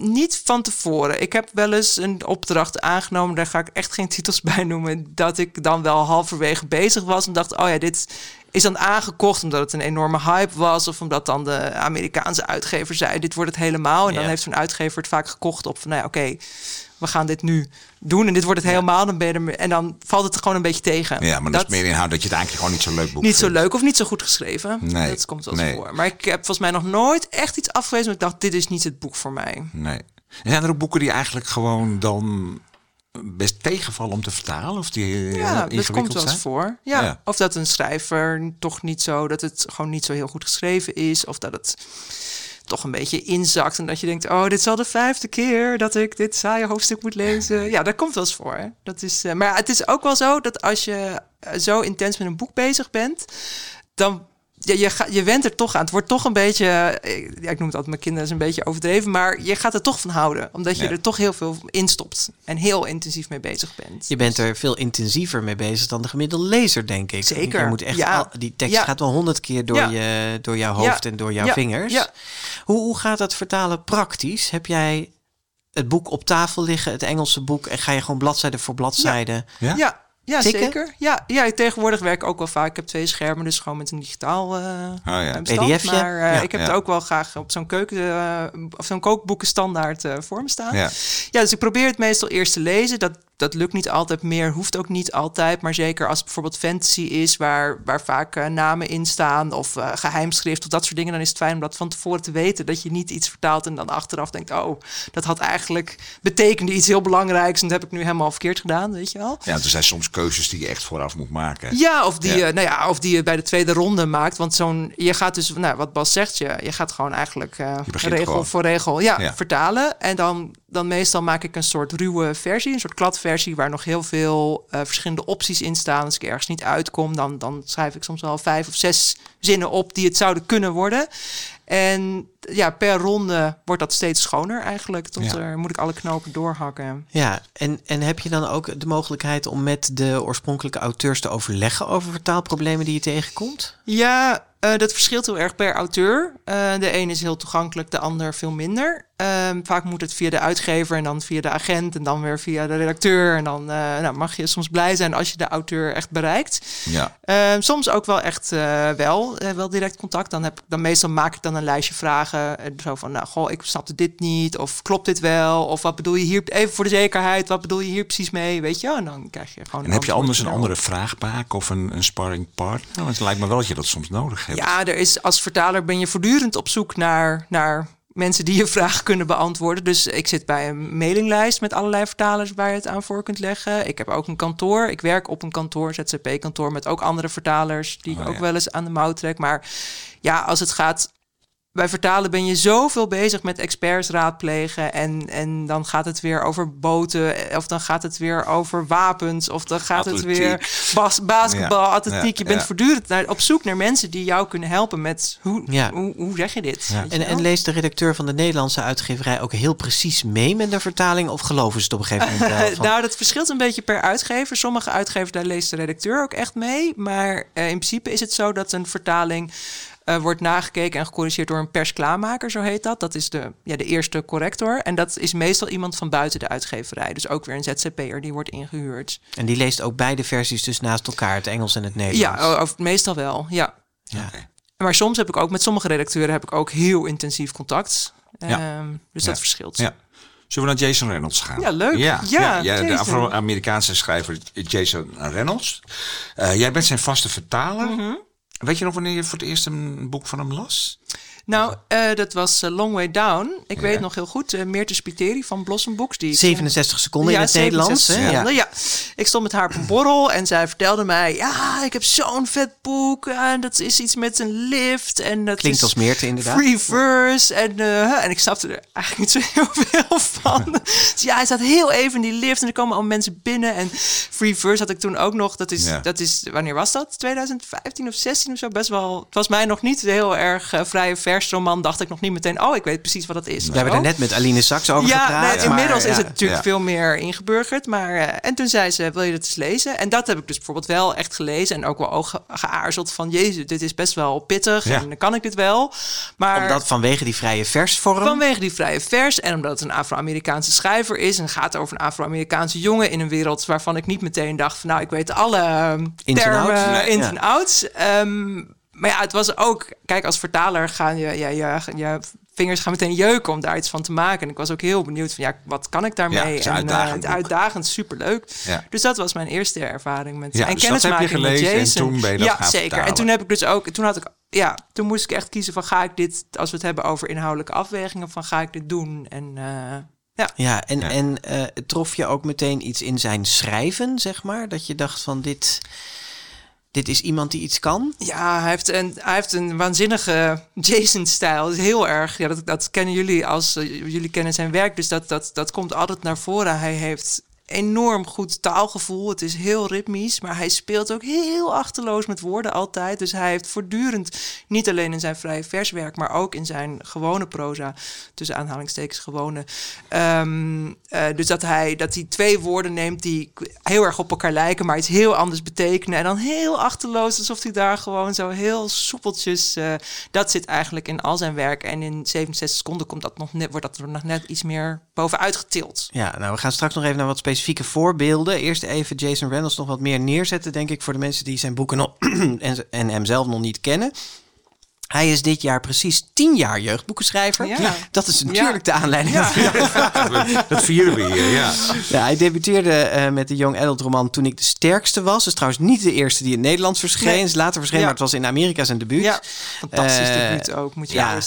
niet van tevoren. Ik heb wel eens een opdracht aangenomen, daar ga ik echt geen titels bij noemen, dat ik dan wel halverwege bezig was en dacht, oh ja, dit is dan aangekocht omdat het een enorme hype was of omdat dan de Amerikaanse uitgever zei, dit wordt het helemaal. En dan Ja. heeft zo'n uitgever het vaak gekocht op van, nou ja, oké, we gaan dit nu doen en dit wordt het helemaal. Dan ben je er, en dan valt het er gewoon een beetje tegen. Ja, maar dat, is meer inhoud dat je het eigenlijk gewoon niet zo leuk boek Niet zo leuk of niet zo goed geschreven. Nee, Dat komt wel nee. voor. Maar ik heb volgens mij nog nooit echt iets afgewezen. Maar ik dacht, dit is niet het boek voor mij. Nee. Zijn er ook boeken die eigenlijk gewoon dan best tegenvallen om te vertalen? Of die eh, Ja, dat komt wel eens voor. Ja. Ja. Of dat een schrijver toch niet zo, dat het gewoon niet zo heel goed geschreven is. Of dat het toch een beetje inzakt. En dat je denkt, oh, dit is al de vijfde keer dat ik dit saaie hoofdstuk moet lezen. Ja, dat komt wel eens voor. hè. Dat is, eh, maar het is ook wel zo dat als je eh, zo intens met een boek bezig bent, dan. Ja, je, ga, je went er toch aan. Het wordt toch een beetje, eh, ja, ik noem het altijd mijn kinderen is een beetje overdreven, maar je gaat er toch van houden. Omdat je Ja. er toch heel veel in stopt en heel intensief mee bezig bent. Je bent er veel intensiever mee bezig dan de gemiddelde lezer, denk ik. Zeker, Je moet echt ja. al- die tekst Ja. gaat wel honderd keer door, Ja. je, door jouw hoofd en door jouw Ja. vingers. Ja. Hoe, hoe gaat dat vertalen praktisch? Heb jij het boek op tafel liggen, het Engelse boek, en ga je gewoon bladzijde voor bladzijde? Ja? Ja, Tikken? zeker. Ja, ja, tegenwoordig werk ik ook wel vaak. Ik heb twee schermen, dus gewoon met een digitaal eh ja. bestand. PDFje? Maar eh, Ja. ik heb Ja. het ook wel graag op zo'n keuken eh, of zo'n kookboekenstandaard eh voor me staan. Ja. Ja, dus ik probeer het meestal eerst te lezen. Dat, dat lukt niet altijd meer, hoeft ook niet altijd. Maar zeker als het bijvoorbeeld fantasy is, waar, waar vaak eh, namen in staan of eh, geheimschrift of dat soort dingen, dan is het fijn om dat van tevoren te weten. Dat je niet iets vertaalt en dan achteraf denkt, oh, dat had eigenlijk betekende iets heel belangrijks en dat heb ik nu helemaal verkeerd gedaan, weet je wel. Ja, er zijn soms keuzes die je echt vooraf moet maken. Ja, of die, Ja. je, nou ja, of die je bij de tweede ronde maakt. Want zo'n, je gaat dus, nou, wat Bas zegt, je, je gaat gewoon eigenlijk eh, regel gewoon. voor regel ja, Ja. vertalen. En dan, dan meestal maak ik een soort ruwe versie, een soort kladversie, waar nog heel veel eh, verschillende opties in staan. Als ik ergens niet uitkom, dan, dan schrijf ik soms wel vijf of zes zinnen op die het zouden kunnen worden. En ja, per ronde wordt dat steeds schoner eigenlijk. Tot Ja. er moet ik alle knopen doorhakken. Ja, en, en heb je dan ook de mogelijkheid om met de oorspronkelijke auteurs te overleggen over vertaalproblemen die je tegenkomt? Ja, eh, dat verschilt heel erg per auteur. Eh, de een is heel toegankelijk, de ander veel minder. Ehm, vaak moet het via de uitgever en dan via de agent en dan weer via de redacteur. En dan eh, nou, mag je soms blij zijn als je de auteur echt bereikt. Ja. Ehm, soms ook wel echt eh, wel, wel direct contact. Dan, heb ik, dan meestal maak ik dan een lijstje vragen. eh, zo van, nou, goh, ik snapte dit niet. Of klopt dit wel? Of wat bedoel je hier, even voor de zekerheid, wat bedoel je hier precies mee? Weet je? En dan krijg je gewoon En heb je anders een andere vraagbaak of een, een sparring partner? Want het lijkt me wel dat je dat soms nodig hebt. Ja, er is, als vertaler ben je voortdurend op zoek naar, naar mensen die je vraag kunnen beantwoorden. Dus ik zit bij een mailinglijst met allerlei vertalers waar je het aan voor kunt leggen. Ik heb ook een kantoor. Ik werk op een kantoor, ZZP-kantoor, met ook andere vertalers die ik Oh, ook ja. wel eens aan de mouw trek. Maar ja, als het gaat bij vertalen ben je zoveel bezig met experts raadplegen. En, en dan gaat het weer over boten. eh, Of dan gaat het weer over wapens. Of dan gaat het weer bas, basketbal, Ja, atletiek. Je bent ja. voortdurend naar, op zoek naar mensen die jou kunnen helpen met hoe, hoe, hoe zeg je dit? Je En, en leest de redacteur van de Nederlandse uitgeverij ook heel precies mee met de vertaling? Of geloven ze het op een gegeven moment nou, dat verschilt een beetje per uitgever. Sommige uitgevers, daar leest de redacteur ook echt mee. Maar eh, in principe is het zo dat een vertaling eh, wordt nagekeken en gecorrigeerd door een persklaarmaker, zo heet dat. Dat is de, ja, de eerste corrector. En dat is meestal iemand van buiten de uitgeverij. Dus ook weer een ZZP'er die wordt ingehuurd. en die leest ook beide versies dus naast elkaar, het Engels en het Nederlands. Ja, of, meestal wel, ja. Ja. Maar soms heb ik ook met sommige redacteuren heb ik ook heel intensief contact. Ja. Ehm, dus Ja. dat verschilt. Ja. Zullen we naar Jason Reynolds gaan? Ja, leuk. Ja, Ja, ja, de. Afro-Amerikaanse schrijver Jason Reynolds. Eh, jij bent zijn vaste vertaler. Mhm. Weet je nog wanneer je voor het eerst een boek van hem las? Nou, eh, dat was eh, Long Way Down. Ik Ja. weet nog heel goed. eh Meerte Spiteri van Blossom Books. Die ik 67 seconden in het Nederlands. 67 Hè? seconden, Ja. ja. Ik stond met haar op een borrel en zij vertelde mij... Ja, ik heb zo'n vet boek. En dat is iets met een lift. En dat Klinkt is als Meerte inderdaad. Free verse. En, en ik snapte er eigenlijk niet zo heel veel van. dus ja, hij staat heel even in die lift en er komen al mensen binnen. En free verse had ik toen ook nog. Dat is, dat is wanneer was dat? 2015 of 16 of zo? Best wel... Het was mij nog niet heel erg vrije versroman. Dacht ik nog niet meteen... Oh, ik weet precies wat dat is. We hebben daar net met Aline Sachs over Ja, gepraat. nee, maar- inmiddels is ja. het natuurlijk ja. veel meer ingeburgerd. Maar, eh, en toen zei ze, wil je dat eens lezen? En dat heb ik dus bijvoorbeeld wel echt gelezen. En ook wel ook ge- geaarzeld van, jezus, dit is best wel pittig. Ja. En dan kan ik dit wel. Maar Omdat vanwege die vrije versvorm. vanwege die vrije vers en omdat het een Afro-Amerikaanse schrijver is... en het gaat over een Afro-Amerikaanse jongen in een wereld... waarvan ik niet meteen dacht van, nou, ik weet alle ehm, Ins en termen, ins ja. en outs. Ehm, maar ja, het was ook... Kijk, als vertaler gaan je, je, je, je vingers gaan meteen jeuken om daar iets van te maken. En ik was ook heel benieuwd van, ja, wat kan ik daarmee? Ja, het en uitdagend eh, het boek. uitdagend, superleuk. Ja. Dus dat was mijn eerste ervaring met Ja, en dus dat heb je kennismaking met gelezen en Jason. toen ben je dat ja, gaan zeker. En toen heb ik dus ook, toen had ik, ja, toen moest ik echt kiezen van ga ik dit, als we het hebben over inhoudelijke afwegingen, van ga ik dit doen? En eh, ja. Ja, en, Ja. en eh, trof je ook meteen iets in zijn schrijven, zeg maar? Dat je dacht van dit, dit is iemand die iets kan? Ja, hij heeft een, hij heeft een waanzinnige Jason-stijl. Heel erg. Ja, dat, dat kennen jullie als eh, jullie kennen zijn werk. Dus dat, dat, dat komt altijd naar voren. Hij heeft enorm goed taalgevoel. Het is heel ritmisch, maar hij speelt ook heel achterloos met woorden altijd. Dus hij heeft voortdurend, niet alleen in zijn vrije verswerk, maar ook in zijn gewone proza, tussen aanhalingstekens gewone. Ehm, eh, dus dat hij, dat hij twee woorden neemt die heel erg op elkaar lijken, maar iets heel anders betekenen. En dan heel achterloos, alsof hij daar gewoon zo heel soepeltjes. eh, dat zit eigenlijk in al zijn werk. En in 67 seconden komt dat nog net, wordt dat er nog net iets meer bovenuit getild. Ja, nou, we gaan straks nog even naar wat specifieke voorbeelden. Eerst even Jason Reynolds nog wat meer neerzetten, denk ik, voor de mensen die zijn boeken nog en, en hem zelf nog niet kennen. Hij is dit jaar precies tien jaar jeugdboekenschrijver. Ja. Dat is natuurlijk de aanleiding. Dat vieren we hier, ja. Ja, hij debuteerde eh, met de young adult roman Toen ik de sterkste was. Dat is trouwens niet de eerste die in het Nederlands verscheen. Nee. Is later verschenen, Ja. maar het was in Amerika zijn debuut. Ja, fantastisch Eh, debuut ook, moet je ja,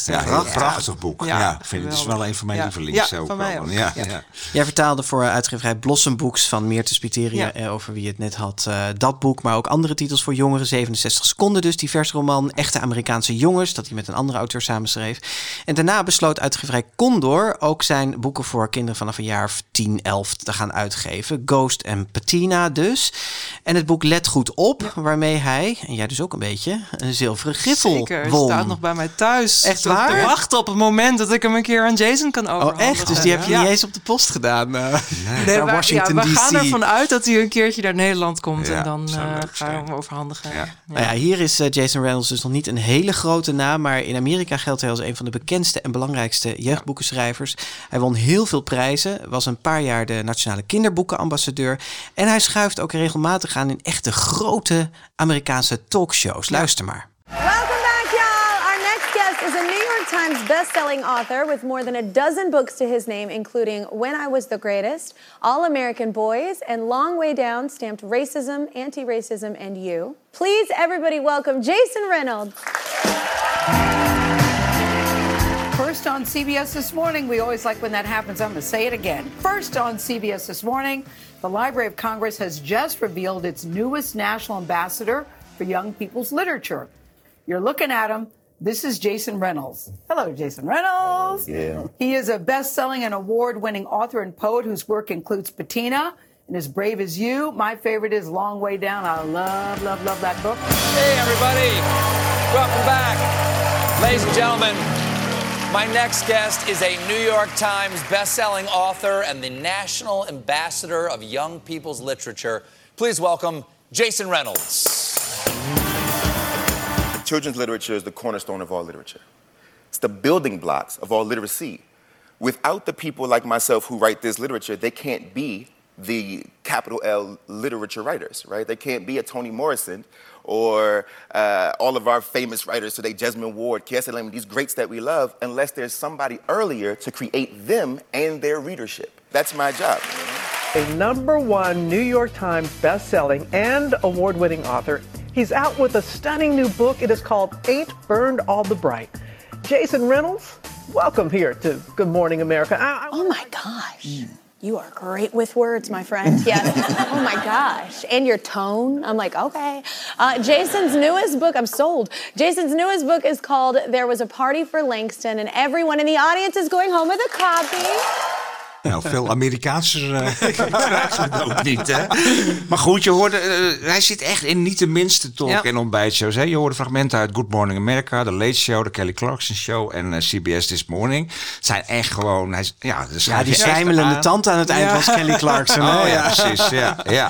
prachtig boek. Ja, ik vind het is geweldig. wel een van mijn Ja. lievelings. Ja, ook mij ook. Ja, Ja. ja. Jij vertaalde voor uitgeverij Blossom Books van Meerte Spiteria, Ja. eh, over wie je het net had. eh, dat boek, maar ook andere titels voor jongeren. 67 seconden dus, die versroman. Echte Amerikaanse jongens, dat hij met een andere auteur samenschreef. En daarna besloot uitgeverij Condor ook zijn boeken voor kinderen vanaf een jaar of 10, 11 te gaan uitgeven. Ghost en Patina dus. En het boek Let Goed Op, waarmee hij, en jij dus ook een beetje, een zilveren griffel Zeker, het won. staat nog bij mij thuis. Echt Te- te waar? wachten op het moment dat ik hem een keer aan Jason kan Oh overhandigen. echt? Dus die heb je Ja. niet eens op de post gedaan? eh, Nee, Washington ja, we gaan ervan uit dat hij een keertje naar Nederland komt Ja, en dan eh, leuk ga je zijn. hem overhandigen. Ja. Nou ja, hier is eh, Jason Reynolds dus nog niet een hele grote naam, maar in Amerika geldt hij als een van de bekendste en belangrijkste jeugdboekenschrijvers. Hij won heel veel prijzen, was een paar jaar de Nationale Kinderboekenambassadeur en hij schuift ook regelmatig aan in echte grote Amerikaanse talkshows. Luister maar. Times bestselling author with more than a dozen books to his name, including When I Was the Greatest, All American Boys, and Long Way Down, stamped Racism, Anti Racism, and You. Please, everybody, welcome Jason Reynolds. First on CBS This Morning, we always like when that happens. I'm going to say it again. First on CBS This Morning, the Library of Congress has just revealed its newest national ambassador for young people's literature. You're looking at him. This is Jason Reynolds. Hello, Jason Reynolds. Oh, yeah. He is a best selling and award winning author and poet whose work includes Patina and As Brave as You. My favorite is Long Way Down. I love, love, love that book. Hey, everybody. Welcome back. Ladies and gentlemen, my next guest is a New York Times bestselling author and the National Ambassador of Young People's Literature. Please welcome Jason Reynolds. Children's literature is the cornerstone of all literature. It's the building blocks of all literacy. Without the people like myself who write this literature, they can't be the capital L literature writers, right? They can't be a Toni Morrison or uh, all of our famous writers today, Jesmyn Ward, Kiese Lemon, these greats that we love, unless there's somebody earlier to create them and their readership. That's my job. A number one New York Times best-selling and award-winning author. He's out with a stunning new book. It is called Ain't Burned All the Bright. Jason Reynolds, welcome here to Good Morning America. I- I- Oh my gosh. You are great with words, my friend. Yes. oh my gosh. And your tone. I'm like, okay. Uh, Jason's newest book, I'm sold. Jason's newest book is called There Was a Party for Langston, and everyone in the audience is going home with a copy. Nou, veel Amerikaanse eh, krijgen het ook niet, hè? Maar goed, je hoorde, eh, hij zit echt in niet de minste talk- Ja. en ontbijtshows. Hè? Je hoorde fragmenten uit Good Morning America, The Late Show, The Kelly Clarkson Show en eh, CBS This Morning. Het zijn echt gewoon, hij, ja, de Ja, die slijmelende tand aan het eind Ja. was Kelly Clarkson. hè? Oh ja, precies. Ja, ja.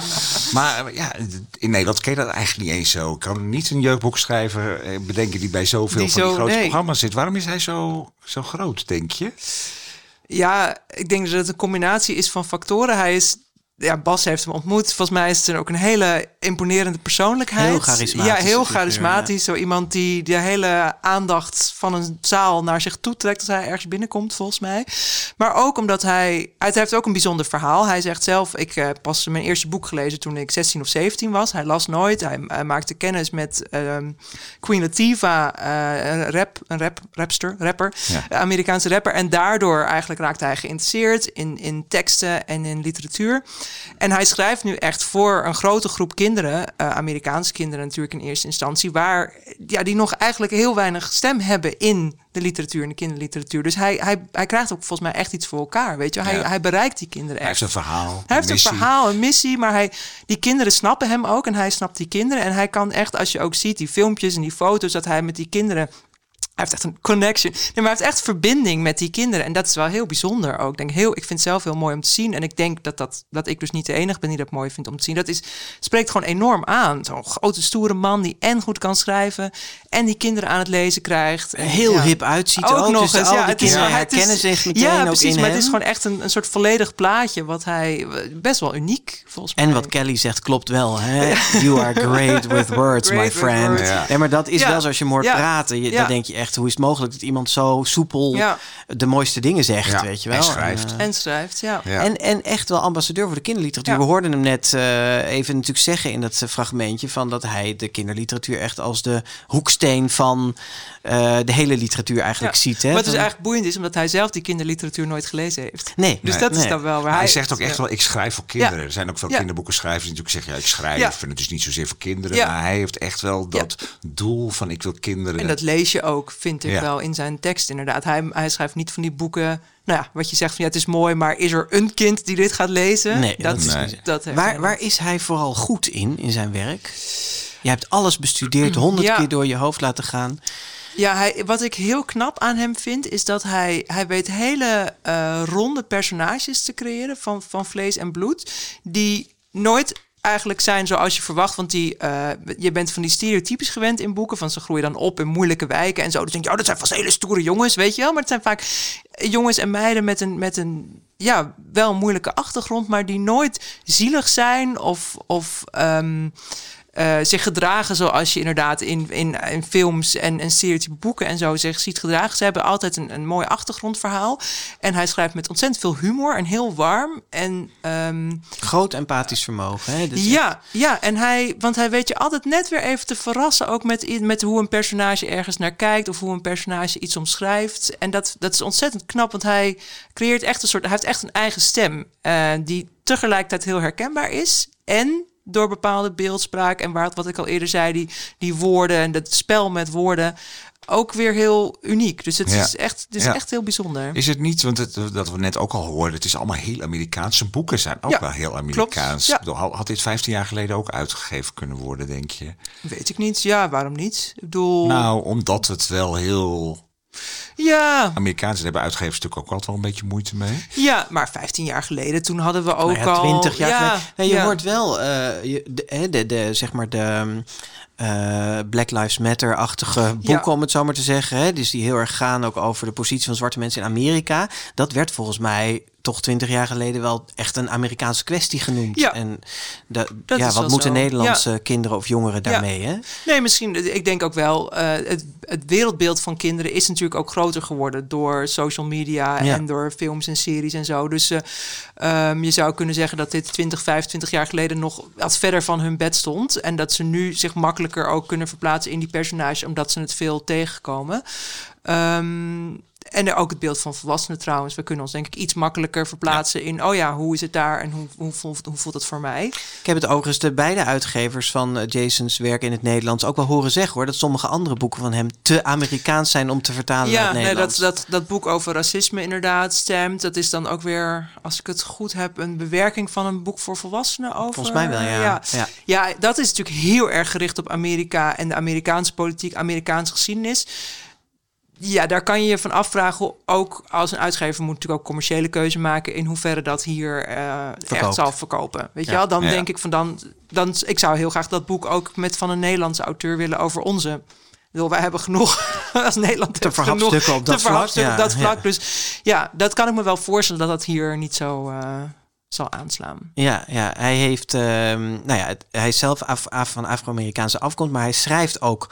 Maar ja, in Nederland ken je dat eigenlijk niet eens zo. Ik kan niet een jeugdboekschrijver bedenken die bij zoveel Die van die grote nee. programma's zit. Waarom is hij zo, zo groot, denk je? Ja, ik denk dat het een combinatie is van factoren. Hij is, ja, Bas heeft hem ontmoet. Volgens mij is het ook een hele imponerende persoonlijkheid. Heel charismatisch Ja, heel charismatisch. Zo iemand die de hele aandacht van een zaal naar zich toe trekt als hij ergens binnenkomt, volgens mij. Maar ook omdat hij, hij heeft ook een bijzonder verhaal. Hij zegt zelf, ik heb pas mijn eerste boek gelezen toen ik 16 of 17 was. Hij las nooit. Hij, hij maakte kennis met ehm, Queen Latifah, eh, een, rap, een rap, rapster, rapper, Ja. Amerikaanse rapper. En daardoor eigenlijk raakte hij geïnteresseerd in, in teksten en in literatuur. En hij schrijft nu echt voor een grote groep kinderen, eh, Amerikaanse kinderen natuurlijk in eerste instantie, waar ja, die nog eigenlijk heel weinig stem hebben in de literatuur, in de kinderliteratuur. Dus hij, hij, hij krijgt ook volgens mij echt iets voor elkaar, weet je. Hij, Ja. hij bereikt die kinderen Hij echt. heeft een verhaal. Hij heeft missie. een verhaal, een missie, maar hij, die kinderen snappen hem ook en hij snapt die kinderen. En hij kan echt, als je ook ziet, die filmpjes en die foto's, dat hij met die kinderen. Hij heeft echt een connection. Nee, maar hij heeft echt verbinding met die kinderen. En dat is wel heel bijzonder ook. Ik, denk heel, ik vind het zelf heel mooi om te zien. En ik denk dat, dat, dat ik dus niet de enige ben die dat mooi vindt om te zien. Dat is, spreekt gewoon enorm aan. Zo'n grote, stoere man die en goed kan schrijven. En die kinderen aan het lezen krijgt. En, Heel ja. hip uitziet ook. nog dus eens. al ja, die het is, kinderen het is- herkennen zich meteen Ja, ook precies. in maar het is gewoon echt een, een soort volledig plaatje. Wat hij best wel uniek volgens mij. En wat Kelly zegt klopt wel. Hè? You are great with words, Great my with friend. words. Ja. Nee, maar dat is Ja. wel zoals je hem hoort Ja. praten. Je, Ja. Dan denk je echt, hoe is het mogelijk dat iemand zo soepel Ja. de mooiste dingen zegt, Ja, weet je wel. en schrijft. eh, En schrijft, ja. Ja. En, en echt wel ambassadeur voor de kinderliteratuur. Ja. We hoorden hem net eh, even natuurlijk zeggen in dat eh, fragmentje... van dat hij de kinderliteratuur echt als de hoeksteen van eh, de hele literatuur eigenlijk Ja. ziet. Hè? Wat dus eigenlijk boeiend is, omdat hij zelf die kinderliteratuur nooit gelezen heeft. Nee. Dus Nee. dat is dan wel waar hij zegt ook echt ja. wel, ik schrijf voor kinderen. Ja. Er zijn ook veel Ja. kinderboekenschrijvers die natuurlijk zeggen, ja, ik schrijf. Ja. En het is niet zozeer voor kinderen. Ja. Maar hij heeft echt wel dat doel van, ik wil kinderen. En dat lees je ook, vind ik Ja. wel, in zijn tekst inderdaad. Hij, hij schrijft niet van die boeken, nou ja, wat je zegt van ja, het is mooi, maar is er een kind die dit gaat lezen? Nee, dat, is dat heeft Waar, waar is hij vooral goed in, in zijn werk? Je hebt alles bestudeerd, honderd Ja. keer door je hoofd laten gaan. Ja, hij, wat ik heel knap aan hem vind, is dat hij, hij weet hele eh, ronde personages te creëren van, van vlees en bloed. Die nooit eigenlijk zijn zoals je verwacht. Want die, eh, je bent van die stereotypes gewend in boeken. Van ze groeien dan op in moeilijke wijken en zo. Dus denk je, oh, dat zijn vast hele stoere jongens, weet je wel. Maar het zijn vaak jongens en meiden met een, met een ja, wel moeilijke achtergrond. Maar die nooit zielig zijn of... of ehm, eh, zich gedragen zoals je inderdaad in, in, in films en, en series, boeken en zo zich ziet gedragen. Ze hebben altijd een, een mooi achtergrondverhaal. En hij schrijft met ontzettend veel humor en heel warm. En, ehm, Groot empathisch vermogen. Hè? Dus ja, ja, en hij, want hij weet je altijd net weer even te verrassen, ook met, met hoe een personage ergens naar kijkt of hoe een personage iets omschrijft. En dat, dat is ontzettend knap, want hij creëert echt een soort, hij heeft echt een eigen stem eh, die tegelijkertijd heel herkenbaar is en door bepaalde beeldspraak en waar, wat ik al eerder zei, die, die woorden en het spel met woorden ook weer heel uniek. Dus het Ja. is echt, het is Ja. echt heel bijzonder. Is het niet, want het, dat we net ook al hoorden, het is allemaal heel Amerikaans. Zijn boeken zijn ook Ja, wel heel. Amerikaans. Had dit 15 jaar geleden ook uitgegeven kunnen worden, denk je? Weet ik niet. Ja, waarom niet? Ik bedoel, Nou, omdat het wel heel ja. Amerikaans is. Daar hebben uitgevers natuurlijk ook altijd wel een beetje moeite mee. Ja, maar 15 jaar geleden, toen hadden we ook Nou ja, al... 20 jaar ja, geleden. Nee, je ja. hoort wel eh, je, de, hè, de, de, zeg maar de eh, Black Lives Matter-achtige boeken, Ja. om het zo maar te zeggen. Hè? Dus die heel erg gaan ook over de positie van zwarte mensen in Amerika. Dat werd volgens mij toch 20 jaar geleden wel echt een Amerikaanse kwestie genoemd. Ja. En de, Dat ja, wat moeten zo. Nederlandse kinderen of jongeren Ja. daarmee? Hè? Nee, misschien, ik denk ook wel, eh, het, het wereldbeeld van kinderen is natuurlijk ook groter geworden door social media en door films en series en zo. Dus eh, ehm, je zou kunnen zeggen dat dit 20, 25 jaar geleden nog wat verder van hun bed stond. En dat ze nu zich makkelijker ook kunnen verplaatsen in die personages, omdat ze het veel tegenkomen. Ehm, en er ook het beeld van volwassenen trouwens. We kunnen ons denk ik iets makkelijker verplaatsen in... oh ja, hoe is het daar en hoe, hoe, voelt, hoe voelt het voor mij? Ik heb het overigens de beide uitgevers van eh, Jason's werk in het Nederlands ook wel horen zeggen hoor. Dat sommige andere boeken van hem te Amerikaans zijn om te vertalen naar Ja, het nee, dat, Nederlands. dat, dat boek over racisme inderdaad stemt. Dat is dan ook weer, als ik het goed heb, een bewerking van een boek voor volwassenen over. Volgens mij wel, ja. Ja, Ja. Ja, dat is natuurlijk heel erg gericht op Amerika en de Amerikaanse politiek, Amerikaanse geschiedenis. Ja, daar kan je je van afvragen. Ook als een uitgever moet natuurlijk ook commerciële keuze maken in hoeverre dat hier eh, echt zal verkopen. Weet je wel? Dan Ja. denk ik van dan, dan, ik zou heel graag dat boek ook met van een Nederlandse auteur willen over onze. Bedoel, wij hebben genoeg als Nederland Te verhapstukken op dat vlak, op dat ja, vlak. ja. Dus ja, dat kan ik me wel voorstellen dat dat hier niet zo eh, zal aanslaan. Ja, ja, hij heeft, ehm, nou ja, hij is zelf af, af van Afro-Amerikaanse afkomst, maar hij schrijft ook